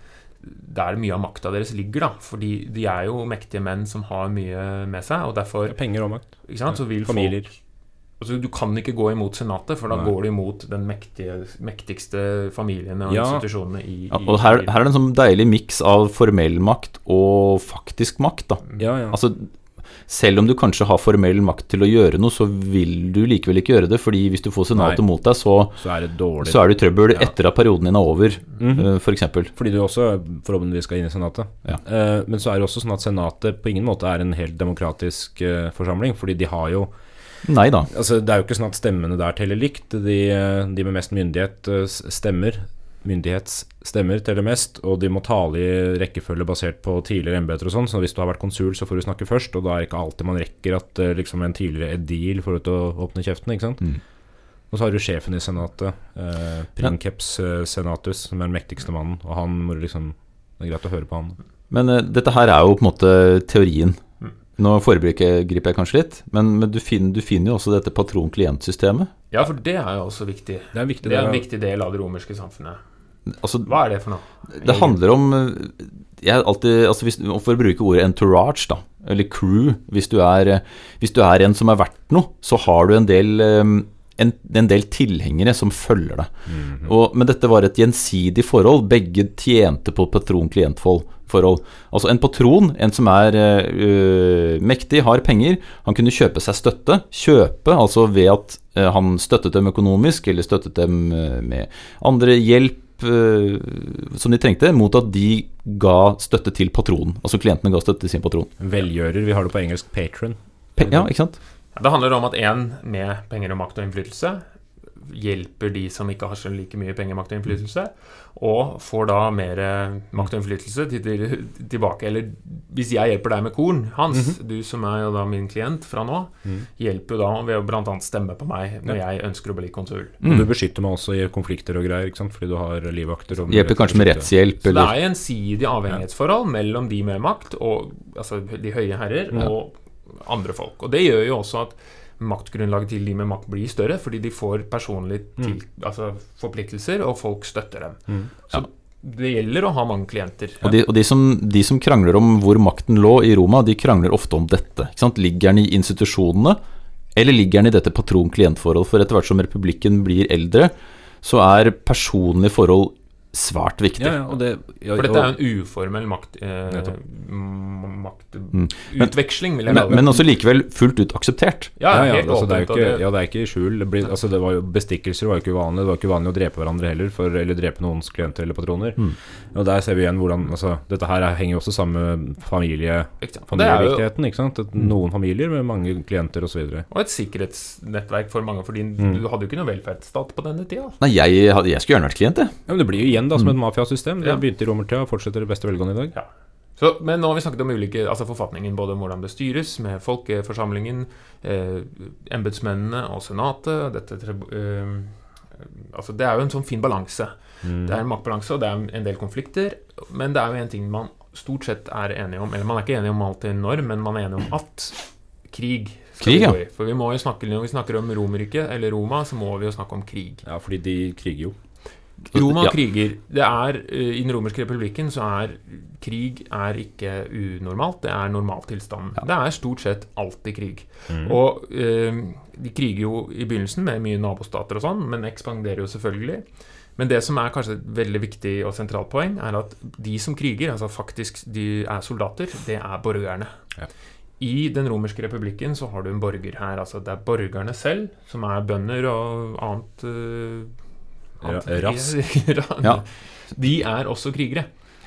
Speaker 1: der mye av makta deres ligger, da. Fordi de er jo mektige menn som har mye med seg, og derfor
Speaker 3: Penger og makt.
Speaker 1: ikke sant, så vil
Speaker 3: Familier.
Speaker 1: folk altså, Du kan ikke gå imot Senatet, for da
Speaker 3: Nei.
Speaker 1: går du imot den mektige, mektigste familiene og
Speaker 3: Ja.
Speaker 1: institusjonene i,
Speaker 4: ja, og her, her er det en sånn deilig miks av formell makt og faktisk makt. da.
Speaker 3: Ja, ja.
Speaker 4: Altså, selv om du kanskje har formell makt til å gjøre noe, så vil du likevel ikke gjøre det, fordi hvis du får Senatet
Speaker 3: Nei.
Speaker 4: mot deg, så,
Speaker 3: så er det dårlig.
Speaker 4: så er du i trøbbel
Speaker 3: Ja.
Speaker 4: etter at perioden din er over,
Speaker 3: mm
Speaker 4: -hmm. f.eks. for eksempel.
Speaker 3: Fordi du også forhåpentligvis skal inn i Senatet.
Speaker 4: Ja.
Speaker 3: Eh, men så er det også sånn at Senatet på ingen måte er en helt demokratisk eh, forsamling. Fordi de har jo
Speaker 4: Nei da.
Speaker 3: Altså Det er jo ikke sånn at stemmene der teller likt. De, de med mest myndighet eh, stemmer. Myndighetsstemmer teller mest, og de må tale i rekkefølge basert på tidligere embeter og sånn. Så hvis du har vært konsul, så får du snakke først, og da er det ikke alltid man rekker at eh, liksom en tidligere edil får lov til å åpne kjeften, ikke sant.
Speaker 4: Mm.
Speaker 3: Og så har du sjefen i senatet, eh, Princeps eh, senatus, som er den mektigste mannen, og han må liksom Det er greit å høre på han.
Speaker 4: Men uh, dette her er jo på en måte teorien.
Speaker 1: Mm.
Speaker 4: Nå foregriper jeg kanskje litt, men, men du, finner, du finner jo også dette patron-klient-systemet.
Speaker 1: Ja, for det er jo også viktig.
Speaker 3: Det er viktig.
Speaker 1: Det er en viktig del av det romerske samfunnet.
Speaker 4: Altså,
Speaker 1: Hva er det for noe?
Speaker 4: det handler om eh, jeg alltid, altså hvis, For å bruke ordet entourage, da, eller crew Hvis du er, eh, hvis du er en som er verdt noe, så har du en del, eh, en, en del tilhengere som følger deg.
Speaker 3: Mhm.
Speaker 4: Og, men dette var et gjensidig forhold. Begge tjente på patron-klient-forhold. Altså en patron, en som er uh, mektig, har penger, han kunne kjøpe seg støtte. Kjøpe, altså ved at uh, han støttet dem økonomisk, eller støttet dem uh, med andre hjelp som de trengte, mot at de ga støtte til patronen. Altså klientene ga støtte til sin patron.
Speaker 3: Velgjører. Vi har det på engelsk patron.
Speaker 4: Pa ja, ikke sant?
Speaker 1: Det handler om at en med penger og makt og innflytelse hjelper de som ikke har så like mye penger, makt og innflytelse, og får da mer makt og innflytelse til, til, tilbake. Eller hvis jeg hjelper deg med korn, Hans, du som er jo da min klient fra nå,
Speaker 3: mm.
Speaker 1: hjelper jo da ved å bl.a. stemme på meg når jeg ønsker å bli konsul.
Speaker 4: Mm.
Speaker 3: du beskytter meg også i konflikter og greier, ikke sant? fordi du har livvakter. Og
Speaker 4: Hjelper kanskje med rettshjelp,
Speaker 1: Så det
Speaker 4: eller
Speaker 1: er gjensidig avhengighetsforhold mellom de med makt, og, altså de høye herrer,
Speaker 4: Ja.
Speaker 1: og andre folk. Og det gjør jo også at maktgrunnlaget til de med makt blir større, fordi de får personlige til, altså forpliktelser, og folk støtter dem.
Speaker 3: Mm.
Speaker 1: Så det gjelder å ha mange klienter.
Speaker 4: Og, de, og de, som, de som krangler om hvor makten lå i Roma, de krangler ofte om dette. Ikke sant? Ligger den i institusjonene, eller ligger den i dette patron-klient-forhold? For etter hvert som republikken blir eldre, så er personlige forhold svært viktig.
Speaker 3: Ja, ja, og det, ja,
Speaker 1: For dette er jo en uformell makt, eh. Maktutveksling, vil jeg
Speaker 4: Men,
Speaker 1: kalle det.
Speaker 4: men også likevel fullt ut akseptert.
Speaker 1: Ja,
Speaker 3: ja, ja, altså, det er
Speaker 1: og
Speaker 3: ikke, ja, det er ikke i skjul. Det, blir, altså, det var jo, bestikkelser var jo ikke uvanlig. Det var ikke uvanlig å drepe hverandre heller, for, eller drepe noens klienter eller patroner.
Speaker 4: Mm.
Speaker 3: Og der ser vi igjen hvordan altså, Dette her er- henger jo også sammen med familie?
Speaker 1: Og
Speaker 3: familieviktigheten. ikke sant? Noen familier med mange klienter osv.
Speaker 1: og et sikkerhetsnettverk for mange, fordi
Speaker 3: Mm.
Speaker 1: du hadde jo ikke noe velferdsstat på denne tida.
Speaker 4: Nei, jeg, hadde- jeg skulle gjerne vært klient, jeg.
Speaker 3: Ja, men det blir jo igjen da som et mafiasystem. Det
Speaker 1: Ja.
Speaker 3: begynte i romertida og fortsetter i beste velgående i dag.
Speaker 1: Så, men nå har vi snakket om ulike, altså forfatningen, både om hvordan det styres, med folkeforsamlingen, eh, embetsmennene og senatet. Dette, eh, altså det er jo en sånn fin balanse.
Speaker 3: Mm.
Speaker 1: Det er en maktbalanse, og det er en del konflikter. Men det er jo en ting man stort sett er enige om, eller man er ikke enige om alltid når, men man er enige om at krig
Speaker 4: Krig, ja.
Speaker 1: For vi må jo snakke, når vi snakker om Romerriket, eller Roma, så må vi jo snakke om krig.
Speaker 3: Ja, fordi de kriger jo.
Speaker 1: Roma
Speaker 4: Ja.
Speaker 1: kriger. Det er, eh, I den romerske republikken så er krig er ikke unormalt, det er normaltilstanden. Det er stort sett alltid krig.
Speaker 3: Mm.
Speaker 1: Og eh, de kriger jo i begynnelsen med mye nabostater og sånn, men ekspanderer jo selvfølgelig. Men det som er kanskje et veldig viktig og sentralt poeng, er at de som kriger, altså faktisk de er soldater, det er borgerne.
Speaker 3: Ja.
Speaker 1: I den romerske republikken så har du en borger her. altså Det er borgerne selv, som er bønder og annet, eh, annet
Speaker 3: rask.
Speaker 4: Ja.
Speaker 1: De er også krigere.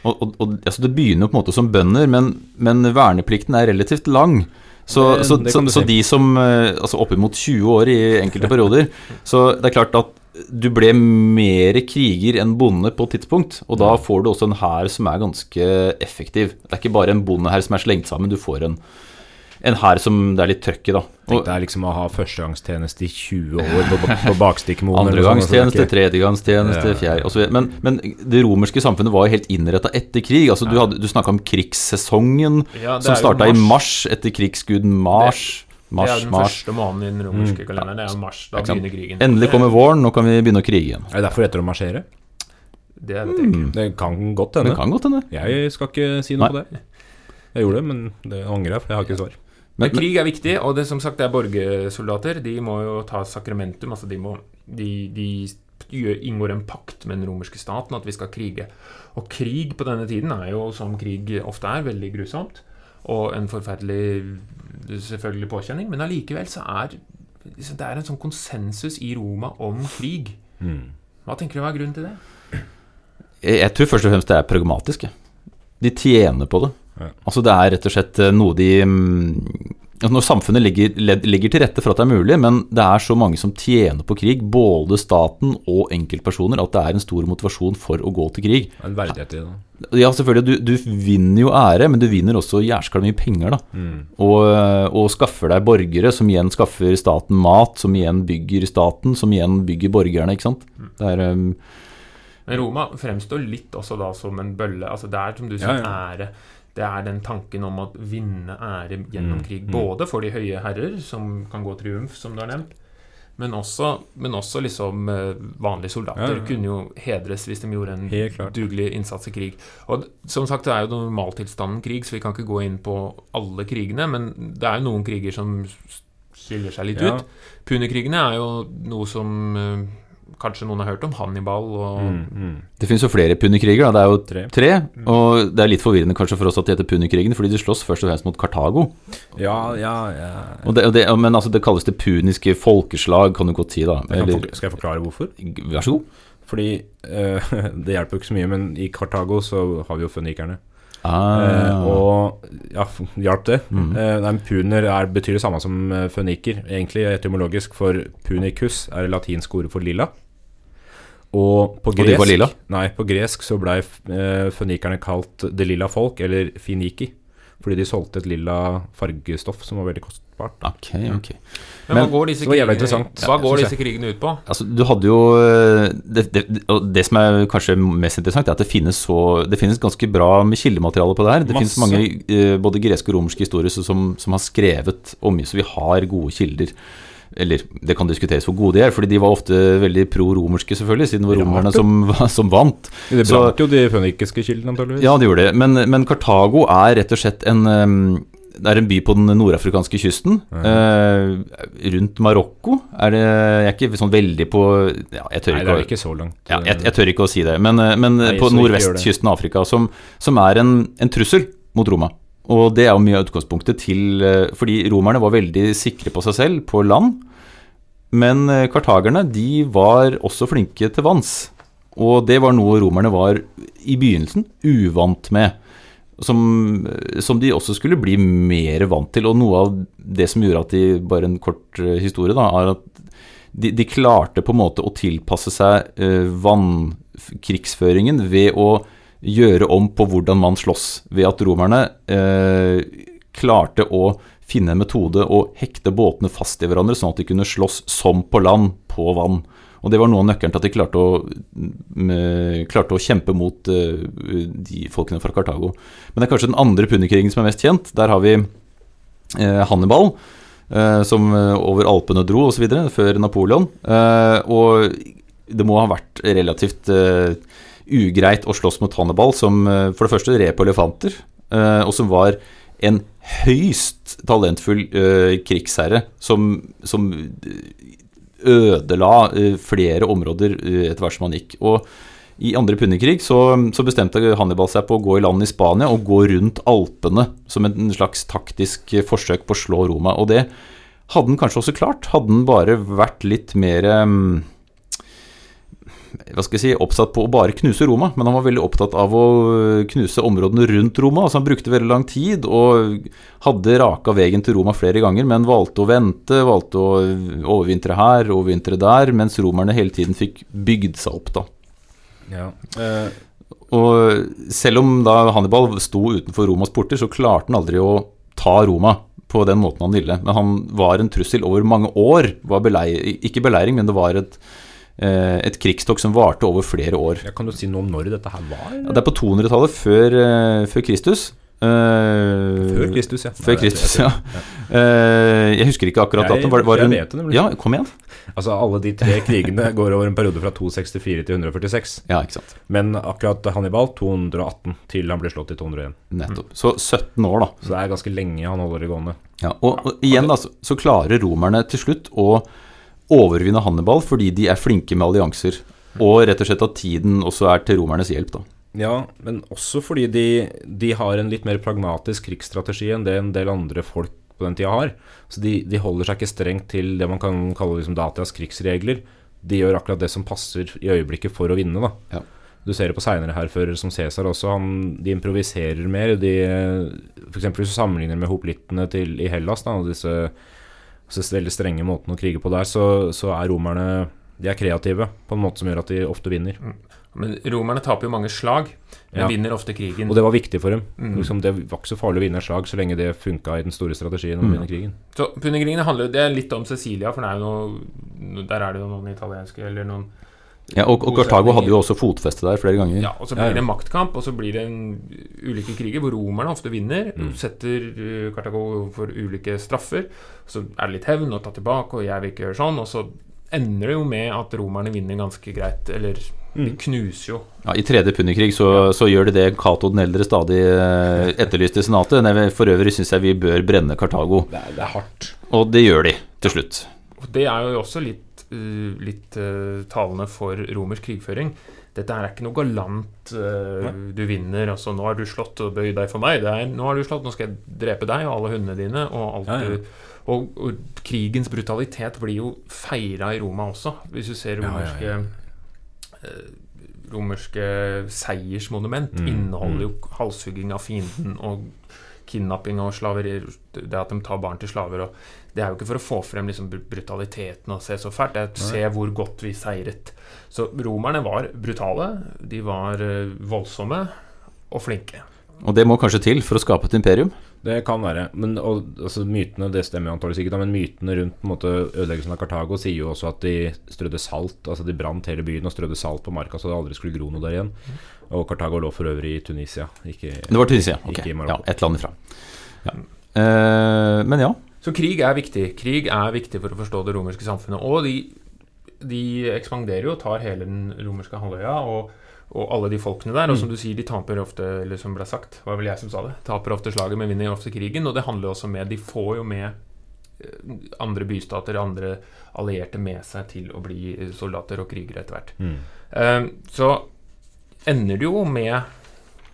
Speaker 4: Og, og, og altså Det begynner på en måte som bønder, men, men verneplikten er relativt lang. Så,
Speaker 3: Det-
Speaker 4: så,
Speaker 3: det
Speaker 4: så, så de som eh, Altså oppimot 20 år i enkelte perioder. Så det er klart at du ble mer kriger enn bonde på et tidspunkt. Og da får du også en hær som er ganske effektiv. Det er ikke bare en bondehær som er slengt sammen, du får en, en hær som det er litt trøkk i, da.
Speaker 3: Tenk deg liksom å ha førstegangstjeneste i 20 år på, på Bakstikkemoen. sånt,
Speaker 4: Andregangstjeneste,
Speaker 3: det
Speaker 4: tredjegangstjeneste,
Speaker 3: Ja.
Speaker 4: fjerde osv. Men, men det romerske samfunnet var jo helt innretta etter krig. Altså, Du, hadde- du snakka om krigssesongen,
Speaker 1: Ja,
Speaker 4: som starta i
Speaker 1: mars.
Speaker 4: etter krigsguden Mars.
Speaker 1: Det
Speaker 4: Mars,
Speaker 1: er den
Speaker 4: mars.
Speaker 1: første måneden i den romerske kalenderen. Det er jo mars. Da begynner krigen.
Speaker 4: Endelig kommer våren, nå kan vi begynne å krige igjen.
Speaker 3: Er det derfor etter å marsjere?
Speaker 1: Det ikke.
Speaker 3: Det kan godt
Speaker 4: Det
Speaker 3: hende.
Speaker 4: kan godt hende.
Speaker 3: Jeg skal ikke si noe
Speaker 4: Nei.
Speaker 3: på det. Jeg gjorde det, men det angrer jeg, for jeg har ikke svar.
Speaker 1: Men krig er viktig, og det som sagt det er borgersoldater. De må jo ta sakramentum. altså De, må, de, de inngår en pakt med den romerske staten at vi skal krige. Og krig på denne tiden er jo, som krig ofte er, veldig grusomt. Og en forferdelig selvfølgelig påkjenning. Men allikevel så er det er en sånn konsensus i Roma om krig. Hva tenker du er grunnen til det?
Speaker 4: jeg, jeg tror først og fremst det er pragmatisk. De tjener på det.
Speaker 3: Ja.
Speaker 4: Altså Det er rett og slett eh, noe de mm, altså Når samfunnet legger, legger til rette for at det er mulig, men det er så mange som tjener på krig, både staten og enkeltpersoner, at det er en stor motivasjon for å gå til krig.
Speaker 3: En verdighet i det.
Speaker 4: Ja, selvfølgelig, du, du vinner jo ære, men du vinner også jæskla mye penger, da. Og, og skaffer deg borgere, som igjen skaffer staten mat, som igjen bygger staten, som igjen bygger borgerne, ikke sant. Det er um,
Speaker 1: Men Roma fremstår litt også da som en bølle. altså Det er som du
Speaker 3: Ja,
Speaker 1: sier,
Speaker 3: ja.
Speaker 1: ære. Det er den tanken om å vinne ære gjennom
Speaker 3: Mm,
Speaker 1: krig.
Speaker 3: mm.
Speaker 1: Både for de høye herrer, som kan gå triumf, som du har nevnt, men også, men også liksom eh, vanlige soldater
Speaker 3: Ja, ja, ja.
Speaker 1: kunne jo hedres hvis de gjorde en dugelig innsats i krig. Og som sagt, det er jo normaltilstanden krig, så vi kan ikke gå inn på alle krigene, men det er jo noen kriger som skiller seg litt ut. Punikrigene er jo noe som eh, kanskje noen har hørt om. Hannibal og
Speaker 3: Mm, mm.
Speaker 4: Det finnes jo flere punikriger, da. Det er jo
Speaker 3: Tre.
Speaker 4: tre. Og det er litt forvirrende kanskje for oss at de heter punikrigene, fordi de slåss først og fremst mot Kartago.
Speaker 3: Ja, ja, ja.
Speaker 4: Og det, og det, men altså, det kalles det puniske folkeslag, kan du godt si, da.
Speaker 3: Jeg
Speaker 4: Eller,
Speaker 3: forkl- skal jeg forklare hvorfor?
Speaker 4: vær så god.
Speaker 3: Fordi eh, det hjelper jo ikke så mye, men i Kartago så har vi jo fønikerne.
Speaker 4: Ah,
Speaker 3: Eh, og ja, hjalp det?
Speaker 4: Mhm.
Speaker 3: Eh, nei, puner er, betyr det samme som eh, føniker, egentlig etymologisk, for punicus er det latinske ordet for lilla. Og på
Speaker 4: Og de
Speaker 3: gresk,
Speaker 4: var lilla?
Speaker 3: Nei, på gresk så blei fønikerne kalt det lilla folk, eller finiki, fordi de solgte et lilla fargestoff som var veldig kostbart.
Speaker 4: ok, ok.
Speaker 1: Men,
Speaker 4: Men-
Speaker 1: hva går disse krigene,
Speaker 3: ja,
Speaker 1: hva går disse krigene ut på?
Speaker 4: Altså, du hadde jo eh, det, det, det som er kanskje mest interessant, er at det finnes så Det finnes ganske bra med kildemateriale på det her. Det
Speaker 1: Masse.
Speaker 4: finnes mange eh, både greske og romerske historier som, som har skrevet om så vi har gode kilder. Eller det kan diskuteres hvor gode de er, fordi de var ofte veldig pro-romerske, selvfølgelig, siden det var romerne som, som vant.
Speaker 3: Det
Speaker 4: Så-
Speaker 3: brant jo de fønikiske kildene, antakeligvis.
Speaker 4: Ja, det gjorde det. Men, men Kartago er rett og slett en um, Det er en by på den nordafrikanske kysten. eh, rundt Marokko er det Jeg er ikke sånn veldig på ja, jeg, tør
Speaker 3: Nei,
Speaker 4: ikke
Speaker 3: det er ikke så langt.
Speaker 4: ja, jeg, jeg tør ikke å si det. Men, eh, men
Speaker 3: Nei,
Speaker 4: på nordvestkysten av Afrika, som, som er en, en trussel mot Roma. Og det er jo mye av utgangspunktet til eh, Fordi romerne var veldig sikre på seg selv på land. Men eh, kartagerne de var også flinke til vanns. Og det var noe romerne var i begynnelsen uvant med. Som, som de også skulle bli mer vant til. Og noe av det som gjorde at de Bare en kort eh, historie, da, er at de, de klarte på en måte å tilpasse seg eh, vannkrigsføringen ved å gjøre om på hvordan man slåss. Ved at romerne eh, klarte å finne en metode å hekte båtene fast i hverandre, sånn at de kunne slåss som på land på vann. Og Det var noe av nøkkelen til at de klarte å, klarte å kjempe mot eh, de folkene fra Kartago. Men det er kanskje den andre punderkrigen som er mest kjent. Der har vi eh, Hannibal, eh, som over Alpene dro osv., før Napoleon. Og det må ha vært relativt ugreit å slåss mot Hannibal, som for det første red på elefanter, og som var en høyst talentfull krigsherre som, som ødela eh, flere områder eh, etter hvert som han gikk. Og i andre punnekrig så, så bestemte Hannibal seg på å gå i land i Spania og gå rundt Alpene som en slags taktisk eh, forsøk på å slå Roma. Og det hadde han kanskje også klart, hadde han bare vært litt mer eh, hva skal jeg si, oppsatt på å bare knuse Roma, men han var veldig opptatt av å knuse områdene rundt Roma. altså Han brukte veldig lang tid og hadde raka veien til Roma flere ganger, men valgte å vente, valgte å overvintre her, overvintre der, mens romerne hele tiden fikk bygd seg opp. da.
Speaker 3: Ja. Eh,
Speaker 4: Og selv om da Hannibal sto utenfor Romas porter, så klarte han aldri å ta Roma på den måten han ville. Men han var en trussel over mange år. Var belei ikke beleiring, men det var et, et krigstokk som varte over flere år.
Speaker 3: Jeg kan du si noe om når dette her var?
Speaker 4: Ja, det er på 200-tallet før, eh, før Kristus. Eh,
Speaker 3: Før Kristus, ja.
Speaker 4: Før Kristus, ja. Eh, jeg husker ikke akkurat datoen. Var, var
Speaker 3: jeg vet det nemlig.
Speaker 4: Ja, kom igjen.
Speaker 3: Altså, alle de tre krigene går over en periode fra 264 til 146.
Speaker 4: Ja, ikke sant.
Speaker 3: Men akkurat Hannibal 218 til han blir slått i 201.
Speaker 4: Nettopp. Så 17 år, da.
Speaker 3: Så det er ganske lenge han holder det gående.
Speaker 4: Ja, og, og igjen da, så, så klarer romerne til slutt å overvinne Hannibal fordi de er flinke med allianser. Og rett og slett at tiden også er til romernes hjelp. da.
Speaker 3: Ja, men også fordi de, de har en litt mer pragmatisk krigsstrategi enn det en del andre folk på den tida har. Så de, de holder seg ikke strengt til det man kan kalle liksom Datias krigsregler. De gjør akkurat det som passer i øyeblikket for å vinne, da.
Speaker 4: Ja.
Speaker 3: Du ser det på seinere hærførere som Cæsar også. Han, de improviserer mer. De, for eksempel hvis du sammenligner med hoplittene til, i Hellas, da, disse, disse veldig strenge måten å krige på der, så, så er romerne de er kreative på en måte som gjør at de ofte vinner.
Speaker 1: Men romerne taper jo mange slag, men
Speaker 3: Ja.
Speaker 1: vinner ofte krigen.
Speaker 3: Og det var viktig for dem.
Speaker 1: Mm.
Speaker 3: Liksom, det var ikke så farlig å vinne et slag så lenge det funka i den store strategien om å vinne krigen.
Speaker 1: Så Punikrigene handler Det er litt om Cecilia, for det er noe Der er det jo noen italienske eller noen
Speaker 4: Ja, og, og Kartago hadde jo også fotfeste der flere ganger.
Speaker 1: Ja, og så blir det en maktkamp, og så blir det en ulike kriger hvor romerne ofte vinner.
Speaker 3: Mm.
Speaker 1: Setter uh, Kartago for ulike straffer. Så er det litt hevn og ta tilbake, og jeg vil ikke gjøre sånn. Og så ender det jo med at romerne vinner ganske greit. Eller de
Speaker 3: Mm.
Speaker 1: knuser jo.
Speaker 4: Ja, I tredje punnikrig så, så gjør de det Cato den eldre stadig eh, etterlyste i senatet. Nei, For øvrig syns jeg vi bør brenne Kartago.
Speaker 3: Det er, det er hardt.
Speaker 4: Og det gjør de til slutt.
Speaker 1: Og det er jo også litt, litt uh, talende for romersk krigføring. Dette er ikke noe galant uh, du vinner, altså nå har du slått og bøyd deg for meg. Det er, nå har du slått, nå skal jeg drepe deg og alle hundene dine. Og,
Speaker 3: Ja, ja.
Speaker 1: du og, og krigens brutalitet blir jo feira i Roma også. Hvis du ser romerske
Speaker 3: ja.
Speaker 1: eh, Romerske seiersmonument
Speaker 3: Mm,
Speaker 1: inneholder jo
Speaker 3: mm.
Speaker 1: halshugging av fienden og kidnapping og slaveri. Det at de tar barn til slaver. Og det er jo ikke for å få frem liksom brutaliteten og se så fælt, det er å se hvor godt vi seiret. Så romerne var brutale, de var eh, voldsomme og flinke.
Speaker 4: Og det må kanskje til for å skape et imperium.
Speaker 3: Det kan være. Men og, altså, mytene det stemmer antakeligvis ikke, men mytene rundt på en måte, ødeleggelsen av Kartago sier jo også at de strødde salt. Altså de brant hele byen og strødde salt på marka så det aldri skulle gro noe der igjen. Og Kartago lå for øvrig i Tunisia, ikke
Speaker 4: Det var Tunisia. Ok, ja, et land ifra. Ja. Uh, men ja.
Speaker 1: Så krig er viktig. Krig er viktig for å forstå det romerske samfunnet. Og de, de ekspanderer jo, tar hele den romerske halvøya og, og alle de folkene der. Og som du sier, de taper ofte, eller som ble sagt, var vel jeg som sa det, taper ofte slaget, men vinner ofte krigen. Og det handler også med De får jo med eh, andre bystater, andre allierte med seg til å bli soldater og krigere etter hvert.
Speaker 3: Mm.
Speaker 1: Eh, så ender det jo med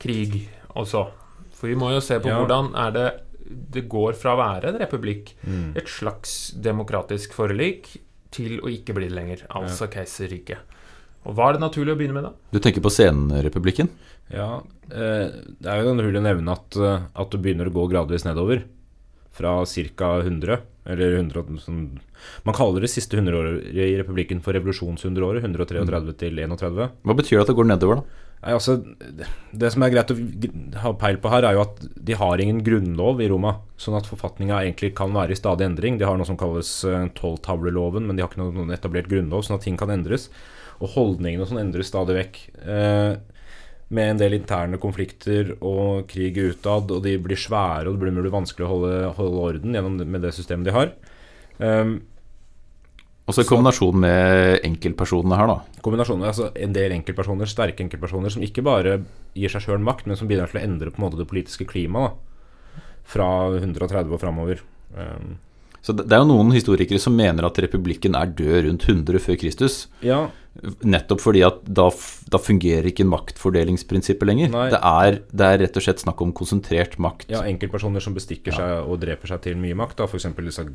Speaker 1: krig også. For vi må jo se på
Speaker 3: Ja.
Speaker 1: hvordan er det det går fra å være en republikk,
Speaker 3: Mm.
Speaker 1: et slags demokratisk forlik, til å ikke bli det lenger. Altså keiserriket. Og hva er det naturlig å begynne med da?
Speaker 4: Du tenker på senrepublikken?
Speaker 3: Ja, eh, det er jo naturlig å nevne at, eh, at det begynner å gå gradvis nedover. Fra ca. 100, eller 100 sånn, Man kaller det siste hundreåret i republikken for revolusjonshundreåret. 133 til 31.
Speaker 4: Hva betyr det at det går nedover, da?
Speaker 3: Nei, altså, det- som er greit å ha peil på her, er jo at de har ingen grunnlov i Roma. Sånn at forfatninga egentlig kan være i stadig endring. De har noe som kalles eh, tolvtavleloven, men de har ikke noen etablert grunnlov, sånn at ting kan endres. Og holdningene og sånn endres stadig vekk. Eh, med en del interne konflikter og krig utad, og de blir svære, og det blir, mulig vanskelig å holde, holde orden gjennom med det systemet de har. Um,
Speaker 4: så i kombinasjon med enkeltpersonene her, da.
Speaker 3: Kombinasjonen, altså en del enkeltpersoner, sterke enkeltpersoner, som ikke bare gir seg sjøl makt, men som bidrar til å endre på en måte det politiske klimaet fra 130 og framover. Um,
Speaker 4: Så det det er jo noen historikere som mener at republikken er død rundt 100 før Kristus.
Speaker 3: ja,
Speaker 4: Nettopp fordi at da, da fungerer ikke maktfordelingsprinsippet lenger. Det er, det er rett og slett snakk om konsentrert makt.
Speaker 3: ja, enkeltpersoner som bestikker seg og dreper seg til mye makt. F.eks. disse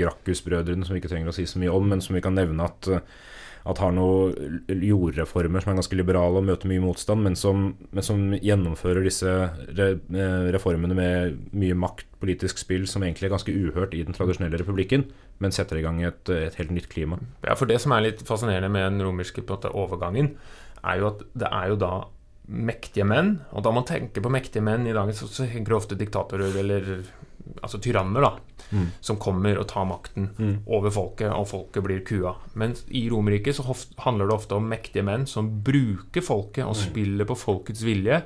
Speaker 3: Gracchus-brødrene, som vi ikke trenger å si så mye om, men som vi kan nevne at, at har noen jordreformer som er ganske liberale og møter mye motstand, men som, men som gjennomfører disse eh, reformene med mye makt, politisk spill, som egentlig er ganske uhørt i den tradisjonelle republikken, men setter i gang et, et helt nytt klima.
Speaker 1: Ja, for Det som er litt fascinerende med den romerske på måte, overgangen, er jo at det er jo da mektige menn. Og da man tenker på mektige menn i dag, så, tenker ofte diktatorer eller altså tyranner, da.
Speaker 3: Mm.
Speaker 1: Som kommer og tar makten over folket, og folket blir kua. Men i Romerriket så handler det ofte om mektige menn som bruker folket og spiller på folkets vilje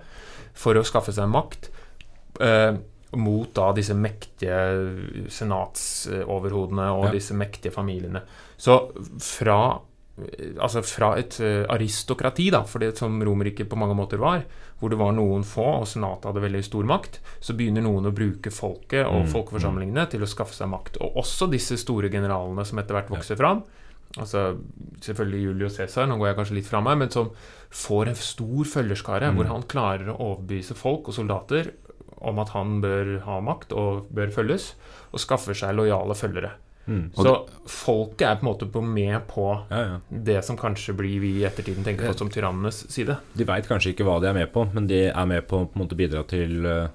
Speaker 1: for å skaffe seg makt. Eh, mot da disse mektige senatsoverhodene og
Speaker 3: Ja.
Speaker 1: disse mektige familiene. Så fra Altså fra et eh, aristokrati, da, for det som Romerriket på mange måter var, hvor det var noen få, og senatet hadde veldig stor makt, så begynner noen å bruke folket og folkeforsamlingene til å skaffe seg makt. Og også disse store generalene som etter hvert vokser fram. Altså selvfølgelig Julius Cæsar, nå går jeg kanskje litt fra meg, men som får en stor følgerskare, hvor han klarer å overbevise folk og soldater om at han bør ha makt og bør følges, og skaffer seg lojale følgere.
Speaker 3: Mm.
Speaker 1: Så folket er på en måte på med på
Speaker 3: Ja, ja.
Speaker 1: det som kanskje blir vi i ettertiden tenker på som tyrannenes side.
Speaker 3: De veit kanskje ikke hva de er med på, men de er med på å på en måte bidra til, eh,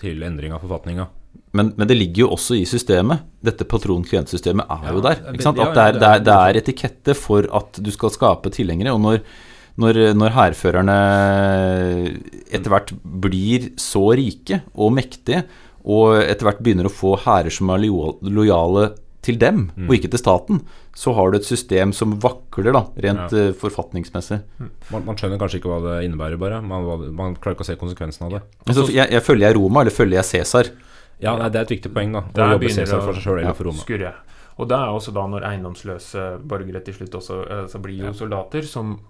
Speaker 3: til endring av forfatninga.
Speaker 4: Men, men det ligger jo også i systemet. Dette patron-klient-systemet er
Speaker 3: Ja,
Speaker 4: jo der.
Speaker 3: er
Speaker 4: Ikke sant? At det er, det, er,
Speaker 3: det er-
Speaker 4: er etikette for at du skal skape tilhengere. Og når, når, når hærførerne etter hvert blir så rike og mektige, og etter hvert begynner å få hærer som er lojale til dem,
Speaker 3: Mm.
Speaker 4: og ikke til staten, så har du et system som vakler, da, rent
Speaker 3: Ja.
Speaker 4: uh, forfatningsmessig.
Speaker 3: Man, man skjønner kanskje ikke hva det innebærer, bare. Man, man klarer ikke å se konsekvensen av det.
Speaker 4: Altså, jeg, jeg følger jeg Roma, eller følger jeg Cæsar?
Speaker 3: Ja, nei, Det er et viktig poeng, da. Å jobbe Cæsar for seg sjøl eller for Roma.
Speaker 1: Skurre. Og det er også da når eiendomsløse borgere til slutt også eh, Så blir jo soldater som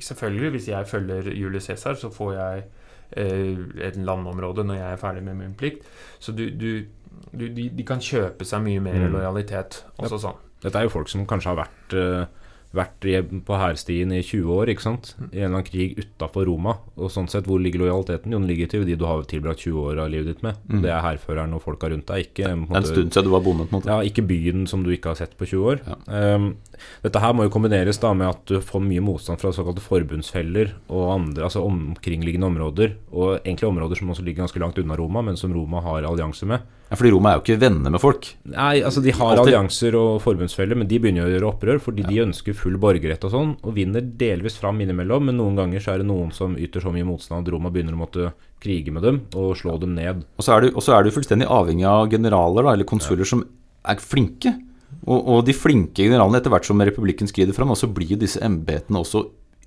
Speaker 1: Selvfølgelig, hvis jeg følger Julius Cæsar, så får jeg eh, et landområde når jeg er ferdig med min plikt. Så du, du, du de, de kan kjøpe seg mye mer
Speaker 3: Mm.
Speaker 1: lojalitet. Også sånn.
Speaker 3: Dette er jo folk som kanskje har vært, uh, vært på hærstien i 20 år, ikke sant? I en eller annen krig utafor Roma. Og sånn sett, hvor ligger lojaliteten? Jo, den ligger til de du har tilbrakt 20 år av livet ditt med.
Speaker 4: Mm.
Speaker 3: Det er hærføreren og folka rundt deg, ikke en
Speaker 4: er
Speaker 3: måte-
Speaker 4: en stund siden du var bonde, på en måte.
Speaker 3: Ja, ikke byen som du ikke har sett på 20 år.
Speaker 4: Ja.
Speaker 3: Um, dette her må jo kombineres da med at du får mye motstand fra såkalte forbundsfeller og andre, altså omkringliggende områder, og egentlig områder som også ligger ganske langt unna Roma, men som Roma har allianse med.
Speaker 4: Ja, fordi Roma er jo ikke venner med folk.
Speaker 3: Nei, altså de har allianser og forbundsfeller, men de begynner å gjøre opprør fordi de ønsker full borgerrett og sånn, og vinner delvis fram innimellom, men noen ganger så er det noen som yter så mye motstand at Roma begynner å måtte krige med dem og slå dem ned.
Speaker 4: Og så er du, så er du fullstendig avhengig av generaler da, eller konsuler som er flinke. Og, og de flinke generalene, etter hvert som republikken skrider fram, så blir jo disse embetene også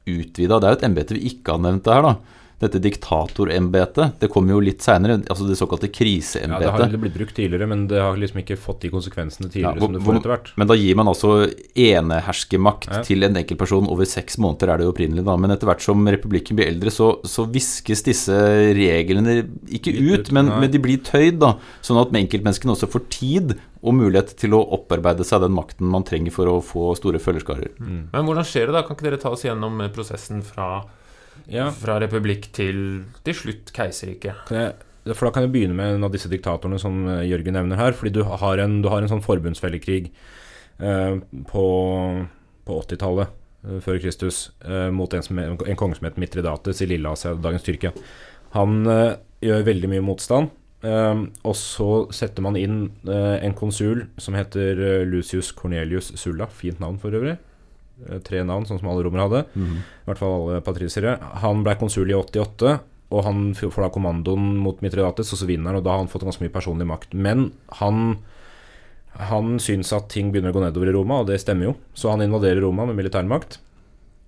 Speaker 4: utvida. Det er jo et embete vi ikke har nevnt her, da. Dette diktatorembetet. Det kommer jo litt seinere, altså det såkalte
Speaker 3: Ja, det har
Speaker 4: jo
Speaker 3: blitt brukt tidligere, men det har liksom ikke fått de konsekvensene
Speaker 4: Ja,
Speaker 3: tidligere
Speaker 4: hvor-
Speaker 3: som det får etter hvert.
Speaker 4: Men da gir man altså eneherskermakt
Speaker 3: Ja.
Speaker 4: til en enkeltperson over seks måneder, er det jo opprinnelig, da. Men etter hvert som republikken blir eldre, så, så viskes disse reglene ikke
Speaker 3: Litt
Speaker 4: ut,
Speaker 3: ut,
Speaker 4: men, men de blir tøyd, da. Sånn at enkeltmenneskene også får tid og mulighet til å opparbeide seg den makten man trenger for å få store følgerskarer.
Speaker 3: Mm.
Speaker 1: Men hvordan skjer det, da? Kan ikke dere ta oss gjennom prosessen fra,
Speaker 3: Ja,
Speaker 1: fra republikk til til slutt
Speaker 3: keiserriket. for da kan jeg begynne med en av disse diktatorene som eh, Jørgen nevner her. Fordi du har en, du har en sånn forbundsfellekrig eh, på, på 80-tallet eh, før Kristus eh, mot en, som, en konge som het Mitridates i Lilleasia, dagens Tyrkia. Han eh, gjør veldig mye motstand. eh, og så setter man inn en konsul som heter Lucius Cornelius Sulla. Fint navn for øvrig. Eh, tre navn, sånn som alle romere hadde. I hvert fall alle patriciere. Han ble konsul i 88, og han får da kommandoen mot Mitridates, og så vinner han, og da har han fått ganske mye personlig makt. Men han han syns at ting begynner å gå nedover i Roma, og det stemmer jo. Så han invaderer Roma med militærmakt.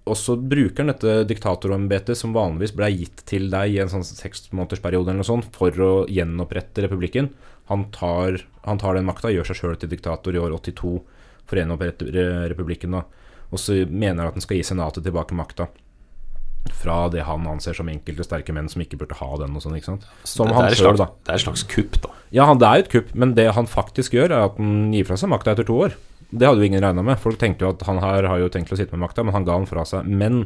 Speaker 3: Og så bruker han dette diktatorembetet, som vanligvis ble gitt til deg i en sånn seksmånedersperiode eller noe sånt, for å gjenopprette republikken. Han tar, han tar den makta, gjør seg sjøl til diktator i år 82 for å gjenopprette republikken. da og så mener at han skal gi senatet tilbake makta. Fra det han anser som enkelte sterke menn som ikke burde ha den. og sånn, ikke sant? Som
Speaker 4: det,
Speaker 3: han
Speaker 4: er slags,
Speaker 3: da.
Speaker 4: det er et slags kupp, da.
Speaker 3: Ja, han, det er jo et kupp, men det han faktisk gjør, er at han gir fra seg makta etter to år. Det hadde jo ingen regna med. Folk tenkte jo at han her har jo tenkt å sitte med makta, men han ga den fra seg. Men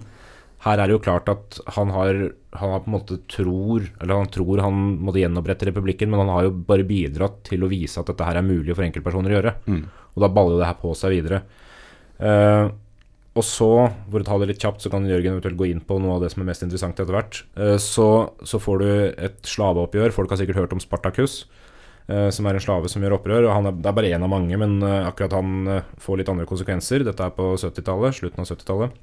Speaker 3: her er det jo klart at han har, han har på en måte tror Eller han tror han måtte gjenopprette republikken, men han har jo bare bidratt til å vise at dette her er mulig for enkeltpersoner å gjøre.
Speaker 4: Mm.
Speaker 3: Og da baller jo det her på seg videre. Eh, og så, for å ta det litt kjapt, så kan Jørgen eventuelt gå inn på noe av det som er mest interessant etter hvert. Eh, så, så får du et slaveoppgjør. Folk har sikkert hørt om Spartacus, eh, som er en slave som gjør opprør. og han er, Det er bare én av mange, men eh, akkurat han får litt andre konsekvenser. Dette er på 70-tallet, slutten av 70-tallet.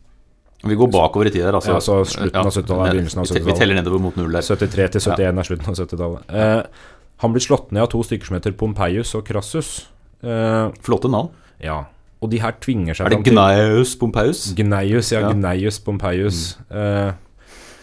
Speaker 4: Vi går bakover i tid her, altså.
Speaker 3: Ja, så slutten av 70-tallet er begynnelsen av
Speaker 4: 70-tallet. Vi
Speaker 3: 70-tallet.
Speaker 4: teller nedover mot null der.
Speaker 3: 73 til 71 er slutten av 70-tallet. Eh, han blir slått ned av to stykker som heter Pompeius og Crassus. Eh,
Speaker 4: Flotte navn.
Speaker 3: ja. Og de her tvinger seg
Speaker 4: Er det Gnaeus Pompeius?
Speaker 3: Gnaeus, ja.
Speaker 4: Ja.
Speaker 3: Gneius Pompeius. Eh,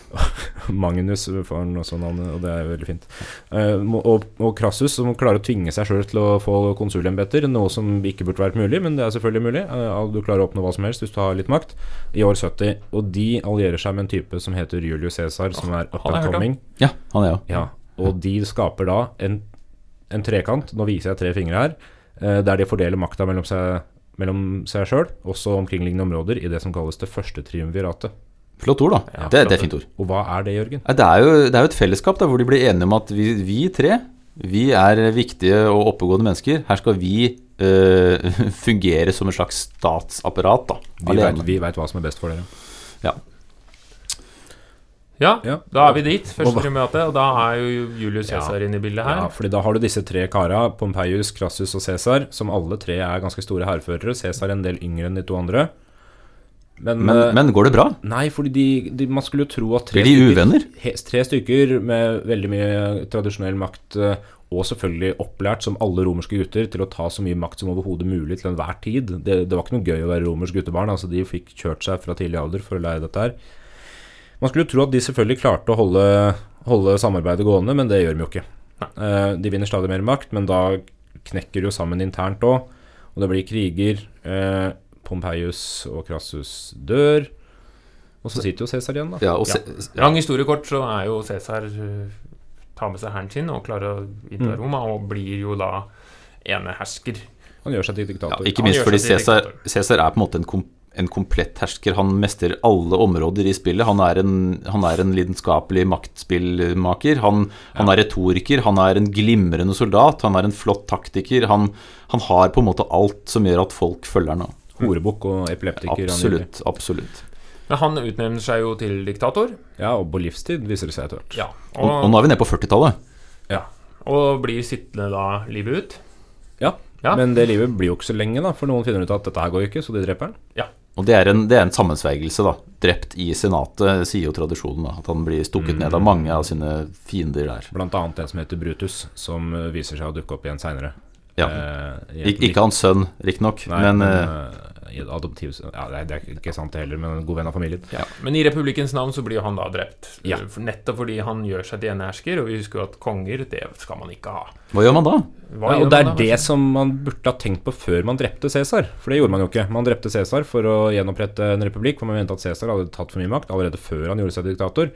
Speaker 3: Magnus får han også navnet, og det er veldig fint. Uh, og, og Crassus, som klarer å tvinge seg sjøl til å få konsulembeter, noe som ikke burde vært mulig, men det er selvfølgelig mulig. Uh, du klarer å oppnå hva som helst hvis du har litt makt, i år 70. Og de allierer seg med en type som heter Julius Cæsar, som er up and coming.
Speaker 4: Ja, han er jo.
Speaker 3: Ja, og de skaper da en, en trekant, nå viser jeg tre fingre her, der de fordeler makta mellom seg mellom seg sjøl, også omkringliggende områder, i det som kalles det første triumviratet.
Speaker 4: Flott ord, da.
Speaker 1: Ja,
Speaker 4: det, det er fint ord.
Speaker 3: Og hva er det, Jørgen?
Speaker 4: Det er, jo, det er jo et fellesskap da, hvor de blir enige om at vi, vi tre vi er viktige og oppegående mennesker. Her skal vi øh, fungere som et slags statsapparat. da,
Speaker 3: Vi vet, vi veit hva som er best for dere.
Speaker 1: Ja,
Speaker 3: Ja.
Speaker 1: da er vi dit. Første
Speaker 3: hva-
Speaker 1: og da er jo Julius
Speaker 3: Ja.
Speaker 1: Cæsar inne i bildet
Speaker 3: Ja,
Speaker 1: her.
Speaker 3: fordi da har du disse tre kara, Pompeius, Crassus og Cæsar, som alle tre er ganske store hærførere. Cæsar en del yngre enn de to andre. Men,
Speaker 4: Men,
Speaker 3: eh,
Speaker 4: men går det bra?
Speaker 3: Nei, fordi de, de, man skulle jo tro at tre
Speaker 4: Blir de uvenner?
Speaker 3: Stykker, tre stykker med veldig mye tradisjonell makt, eh, og selvfølgelig opplært som alle romerske gutter til å ta så mye makt som overhodet mulig til enhver tid. Det, det var ikke noe gøy å være romersk guttebarn. altså De fikk kjørt seg fra tidlig alder for å lære dette her. Man skulle jo tro at de selvfølgelig klarte å holde, holde samarbeidet gående, men det gjør de jo ikke. Eh, de vinner stadig mer makt, men da knekker de jo sammen internt òg, og det blir kriger. Eh, Pompeius og Crassus dør. Og så sitter jo Cæsar igjen, da.
Speaker 4: Ja, og
Speaker 1: Ja. Lang historiekort, så er jo Cæsar uh, tar med seg hæren sin og klarer å innta
Speaker 3: Mm.
Speaker 1: Roma, og blir jo da enehersker.
Speaker 3: Han gjør seg til
Speaker 4: ja, ikke minst fordi Cæsar er på en måte en, kom, en komplett hersker. Han mestrer alle områder i spillet. Han er en, han er en lidenskapelig maktspillmaker. Han, han er retoriker. Han er en glimrende soldat. Han er en flott taktiker. Han, han har på en måte alt som gjør at folk følger han.
Speaker 3: Horebukk og epileptiker.
Speaker 4: Absolutt. absolutt.
Speaker 1: Men han utnevner seg jo til diktator.
Speaker 3: Ja, og på livstid, viser det seg etter hvert.
Speaker 1: Ja,
Speaker 4: Og, og
Speaker 1: og,
Speaker 4: nå er vi nede på 40-tallet.
Speaker 1: ja, og blir sittende da livet ut.
Speaker 3: Ja,
Speaker 1: Ja.
Speaker 3: Men det livet blir jo ikke så lenge, da, for noen finner ut at dette her går jo ikke, så de dreper han.
Speaker 4: Og det er en, det er en sammensvergelse, da. Drept i senatet, sier jo tradisjonen. da At han blir stukket ned av mange av sine fiender der.
Speaker 3: Blant annet en som heter Brutus, som eh, viser seg å dukke opp igjen seinere.
Speaker 4: Ja.
Speaker 3: Eh,
Speaker 4: Ik ikke hans sønn, riktignok, men,
Speaker 3: men,
Speaker 4: eh,
Speaker 3: eh, adoptiv Ja, det er, det er ikke sant det heller, men en god venn av familien.
Speaker 1: Ja. Men i republikkens navn så blir jo han da drept.
Speaker 3: Ja.
Speaker 1: Nettopp fordi han gjør seg til enehersker, og vi husker jo at konger, det skal man ikke ha.
Speaker 4: hva gjør man da?
Speaker 1: Hva
Speaker 3: Ja, og det er
Speaker 1: da?
Speaker 3: det som man burde ha tenkt på før man drepte Cæsar. For det gjorde man jo ikke. Man drepte Cæsar for å gjenopprette en republikk, for man mente at Cæsar hadde tatt for mye makt allerede før han gjorde seg diktator.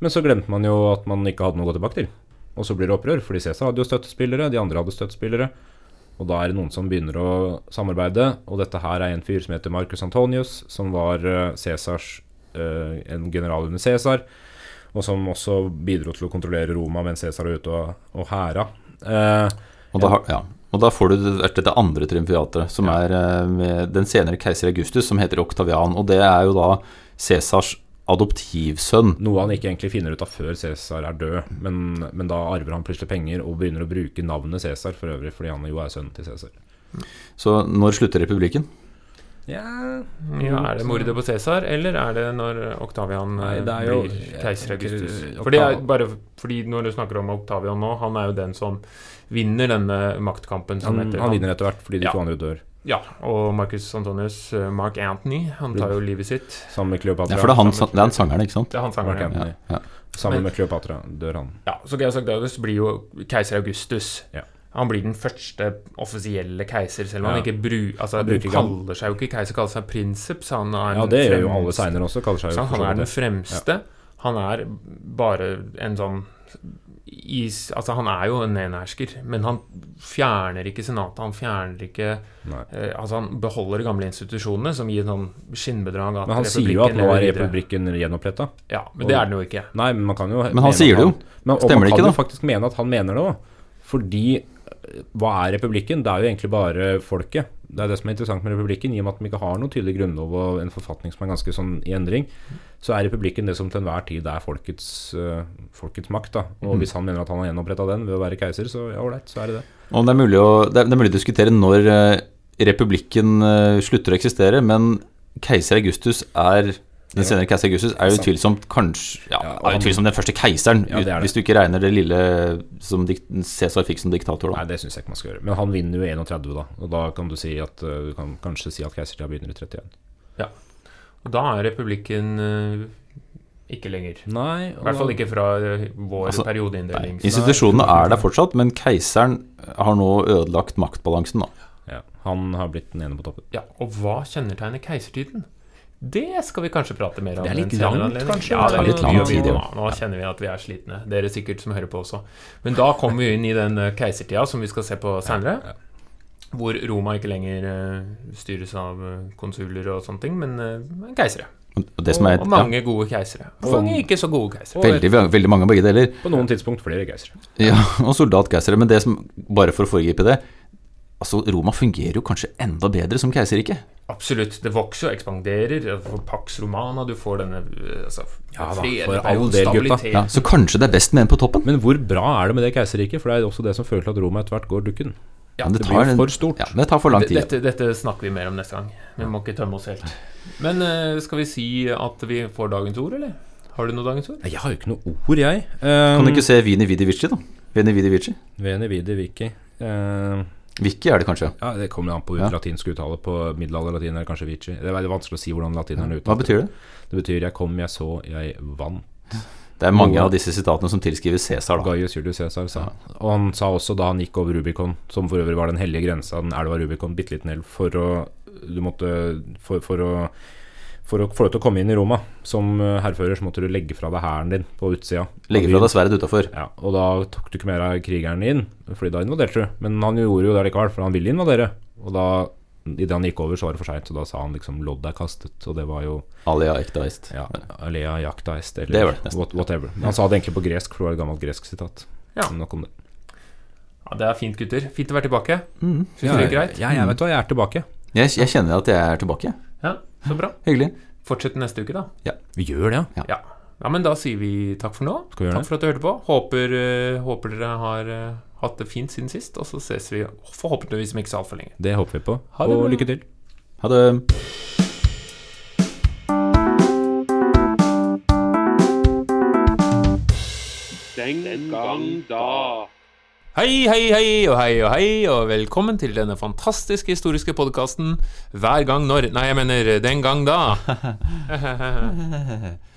Speaker 3: Men så glemte man jo at man ikke hadde noe å gå tilbake til. Og så blir det opprør, fordi Cæsar hadde jo støttespillere, de andre hadde støttespillere. Og da er det noen som begynner å samarbeide, og dette her er en fyr som heter Marcus Antonius, som var eh, Cæsars eh, en general under Cæsar, og som også bidro til å kontrollere Roma mens Cæsar var ute og, og hæra. Eh,
Speaker 4: Og da, ja. og da får du dette det andre triumfiatet, som
Speaker 3: Ja.
Speaker 4: er eh, med den senere keiser Augustus, som heter Oktavian. Og det er jo da Cæsars adoptivsønn.
Speaker 3: Noe han ikke egentlig finner ut av før Cæsar er død, men, men da arver han plutselig penger og begynner å bruke navnet Cæsar for øvrig, fordi han jo er sønnen til Cæsar.
Speaker 4: Så når slutter republikken?
Speaker 3: Ja,
Speaker 1: Ja, Er det mordet på Cæsar, eller er det når Oktavian eh,
Speaker 3: Nei, det er jo-
Speaker 1: blir keiser Augustus?
Speaker 3: eh,
Speaker 1: For det
Speaker 3: Octav-
Speaker 1: bare fordi når du snakker om Oktavian nå, han er jo den som vinner denne maktkampen som
Speaker 3: han,
Speaker 1: heter
Speaker 3: han vinner etter hvert fordi de
Speaker 1: Ja.
Speaker 3: to andre dør.
Speaker 1: Ja, og Marcus Antonius, eh, Mark Anthony, han tar jo livet sitt.
Speaker 3: Sammen med Kleopatra.
Speaker 4: Ja, for det er han, det er han sangeren, ikke sant?
Speaker 1: Det er han sangeren. Ja.
Speaker 4: Ja, ja.
Speaker 3: Sammen
Speaker 1: Men-
Speaker 3: med Kleopatra dør han.
Speaker 1: ja, så Gaius Agdaus blir jo keiser Augustus.
Speaker 3: Ja.
Speaker 1: Han blir den første offisielle keiser, selv om han ikke bru, altså,
Speaker 3: Han
Speaker 1: han
Speaker 3: bruker han-
Speaker 1: kaller seg jo ikke keiser, kaller seg prinsips. Han er
Speaker 3: Ja, det gjør jo alle seinere også. Jo
Speaker 1: han er den
Speaker 3: fremste.
Speaker 1: fremste. Han er bare en sånn is, Altså, han er jo en enehersker, men han fjerner ikke senatet. Han fjerner ikke eh, Altså, han beholder de gamle institusjonene, som gir noen sånn skinnbedrag
Speaker 3: Men han sier jo at nå er republikken gjenoppretta.
Speaker 1: Ja, men det er den jo ikke.
Speaker 3: Nei, men man kan jo
Speaker 4: Men han sier det jo.
Speaker 3: Men, og
Speaker 4: da?
Speaker 3: man kan jo faktisk mene at han mener det òg. Fordi eh, hva er republikken? Det er jo egentlig bare folket. Det er det som er interessant med republikken. I og med at de ikke har noen tydelig grunnlov og en forfatning som er ganske sånn i endring, så er republikken det som til enhver tid er folkets, uh, folkets makt. da Og hvis han mener at han har gjenoppretta den ved å være keiser, så ja, ålreit, så er det det.
Speaker 4: Og det er mulig å, det er, det er mulig å diskutere når eh, republikken eh, slutter å eksistere, men keiser Augustus er den senere keiser Augustus er jo utvilsomt kanskje Ja,
Speaker 3: Ja,
Speaker 4: er utvilsomt den første keiseren,
Speaker 3: Ja, det det.
Speaker 4: hvis du ikke regner det lille som Cæsar fikk som diktator.
Speaker 3: Nei, det syns jeg ikke man skal gjøre. Men han vinner jo 31, da. Og da kan du si at eh, Du kan kanskje si at keisertida begynner i 31. Ja.
Speaker 1: Og da er republikken eh, ikke lenger.
Speaker 3: Nei,
Speaker 1: I hvert fall ikke fra eh, vår
Speaker 4: Altså,
Speaker 1: periodeinndeling.
Speaker 4: Institusjonene er der fortsatt, men keiseren har nå ødelagt maktbalansen. da.
Speaker 3: Ja, han har blitt den ene på toppen.
Speaker 1: Ja, og hva kjennetegner keisertiden? Det skal vi kanskje prate mer om.
Speaker 3: Det er litt langt, kanskje?
Speaker 1: Ja,
Speaker 4: Det er litt lang tid, ja.
Speaker 1: Nå, kjenner vi at vi er slitne. Dere sikkert som hører på også. Men da kommer vi inn i den eh, keisertida som vi skal se på senere. Hvor Roma ikke lenger eh, styres av eh, konsuler og sånne ting, men keisere.
Speaker 4: Og det som er,
Speaker 1: og mange gode keisere. Og mange ikke så gode keisere.
Speaker 4: veldig, veldig mange av begge deler.
Speaker 3: På noen tidspunkt flere keisere.
Speaker 4: Ja, og soldatkeisere. Men det som, bare for å foregripe det Altså, Roma fungerer jo kanskje enda bedre som keiserrike.
Speaker 1: Absolutt. Det vokser og ekspanderer. For Pax Romana, du får denne eh, altså,
Speaker 3: Ja da, for all del, gutta.
Speaker 4: Ja, så kanskje det er best med en på toppen?
Speaker 3: Men hvor bra er det med det keiserriket? For det er også det som fører til at Roma etter hvert går dukken.
Speaker 1: Ja,
Speaker 4: det,
Speaker 3: det blir
Speaker 4: tar,
Speaker 3: for stort.
Speaker 4: Ja, det tar for lang tid.
Speaker 1: Dette, dette snakker vi mer om neste gang. Vi må ikke tømme oss helt. Men eh, skal vi si at vi får dagens ord, eller? Har du noe dagens ord?
Speaker 3: Jeg har jo ikke noe ord, jeg. Um,
Speaker 4: Kan du ikke se Vini Vidi Vici, da? Veni Vidi Vici?
Speaker 3: Veni vidi vici. Eh,
Speaker 4: Vici er det kanskje.
Speaker 3: ja, det kommer an på
Speaker 4: Ja.
Speaker 3: latinsk uttale. På middelalderlatin er det kanskje vici. Det er vanskelig å si hvordan latinerne
Speaker 4: Hva betyr det?
Speaker 3: Det betyr 'jeg kom, jeg så, jeg vant'.
Speaker 4: Det er mange av disse sitatene som tilskrives Cæsar.
Speaker 3: Gaius Julius Cæsar sa. Og han sa også da han gikk over Rubicon, som for øvrig var den hellige grensa, den elva Rubicon, bitte liten elv, for å Du måtte For, for å for å få deg til å komme inn i Roma som eh, hærfører, så måtte du legge fra deg hæren din på utsida.
Speaker 4: Legge fra deg sverdet utafor.
Speaker 3: Ja, og da tok du ikke mer av krigeren inn, Fordi da invaderte du. Men han gjorde jo det likevel, for han ville invadere. Og da, idet han gikk over, så var det for seint, så da sa han liksom 'lodd er kastet', og det var jo
Speaker 4: Alia ektaist.
Speaker 3: ja, alea jaktaist, eller
Speaker 4: Det var det
Speaker 3: whatever. Men han sa det egentlig på gresk, for det var et gammelt gresk sitat.
Speaker 1: Ja.
Speaker 3: Men Nok om det.
Speaker 1: Ja, Det er fint, gutter. Fint å være tilbake.
Speaker 4: Mm.
Speaker 1: Syns du det er greit?
Speaker 3: Ja, jeg vet hva, jeg er tilbake.
Speaker 4: Jeg, jeg kjenner at jeg er tilbake.
Speaker 1: Ja, Så bra.
Speaker 4: Hyggelig.
Speaker 1: Fortsett neste uke, da.
Speaker 3: Vi gjør det, ja.
Speaker 1: Ja. ja, men da sier vi takk for nå.
Speaker 3: Skal vi gjøre
Speaker 1: Takk for at du hørte på. Håper, uh, håper dere har uh, hatt det fint siden sist, og så ses vi forhåpentligvis om ikke så altfor lenge.
Speaker 3: Det håper vi på.
Speaker 1: Ha det
Speaker 3: og
Speaker 1: bra.
Speaker 3: lykke til.
Speaker 4: Ha det.
Speaker 2: Den gang da.
Speaker 1: Hei, hei, hei og hei og hei, og velkommen til denne fantastiske historiske podkasten Hver gang når Nei, jeg mener den gang da.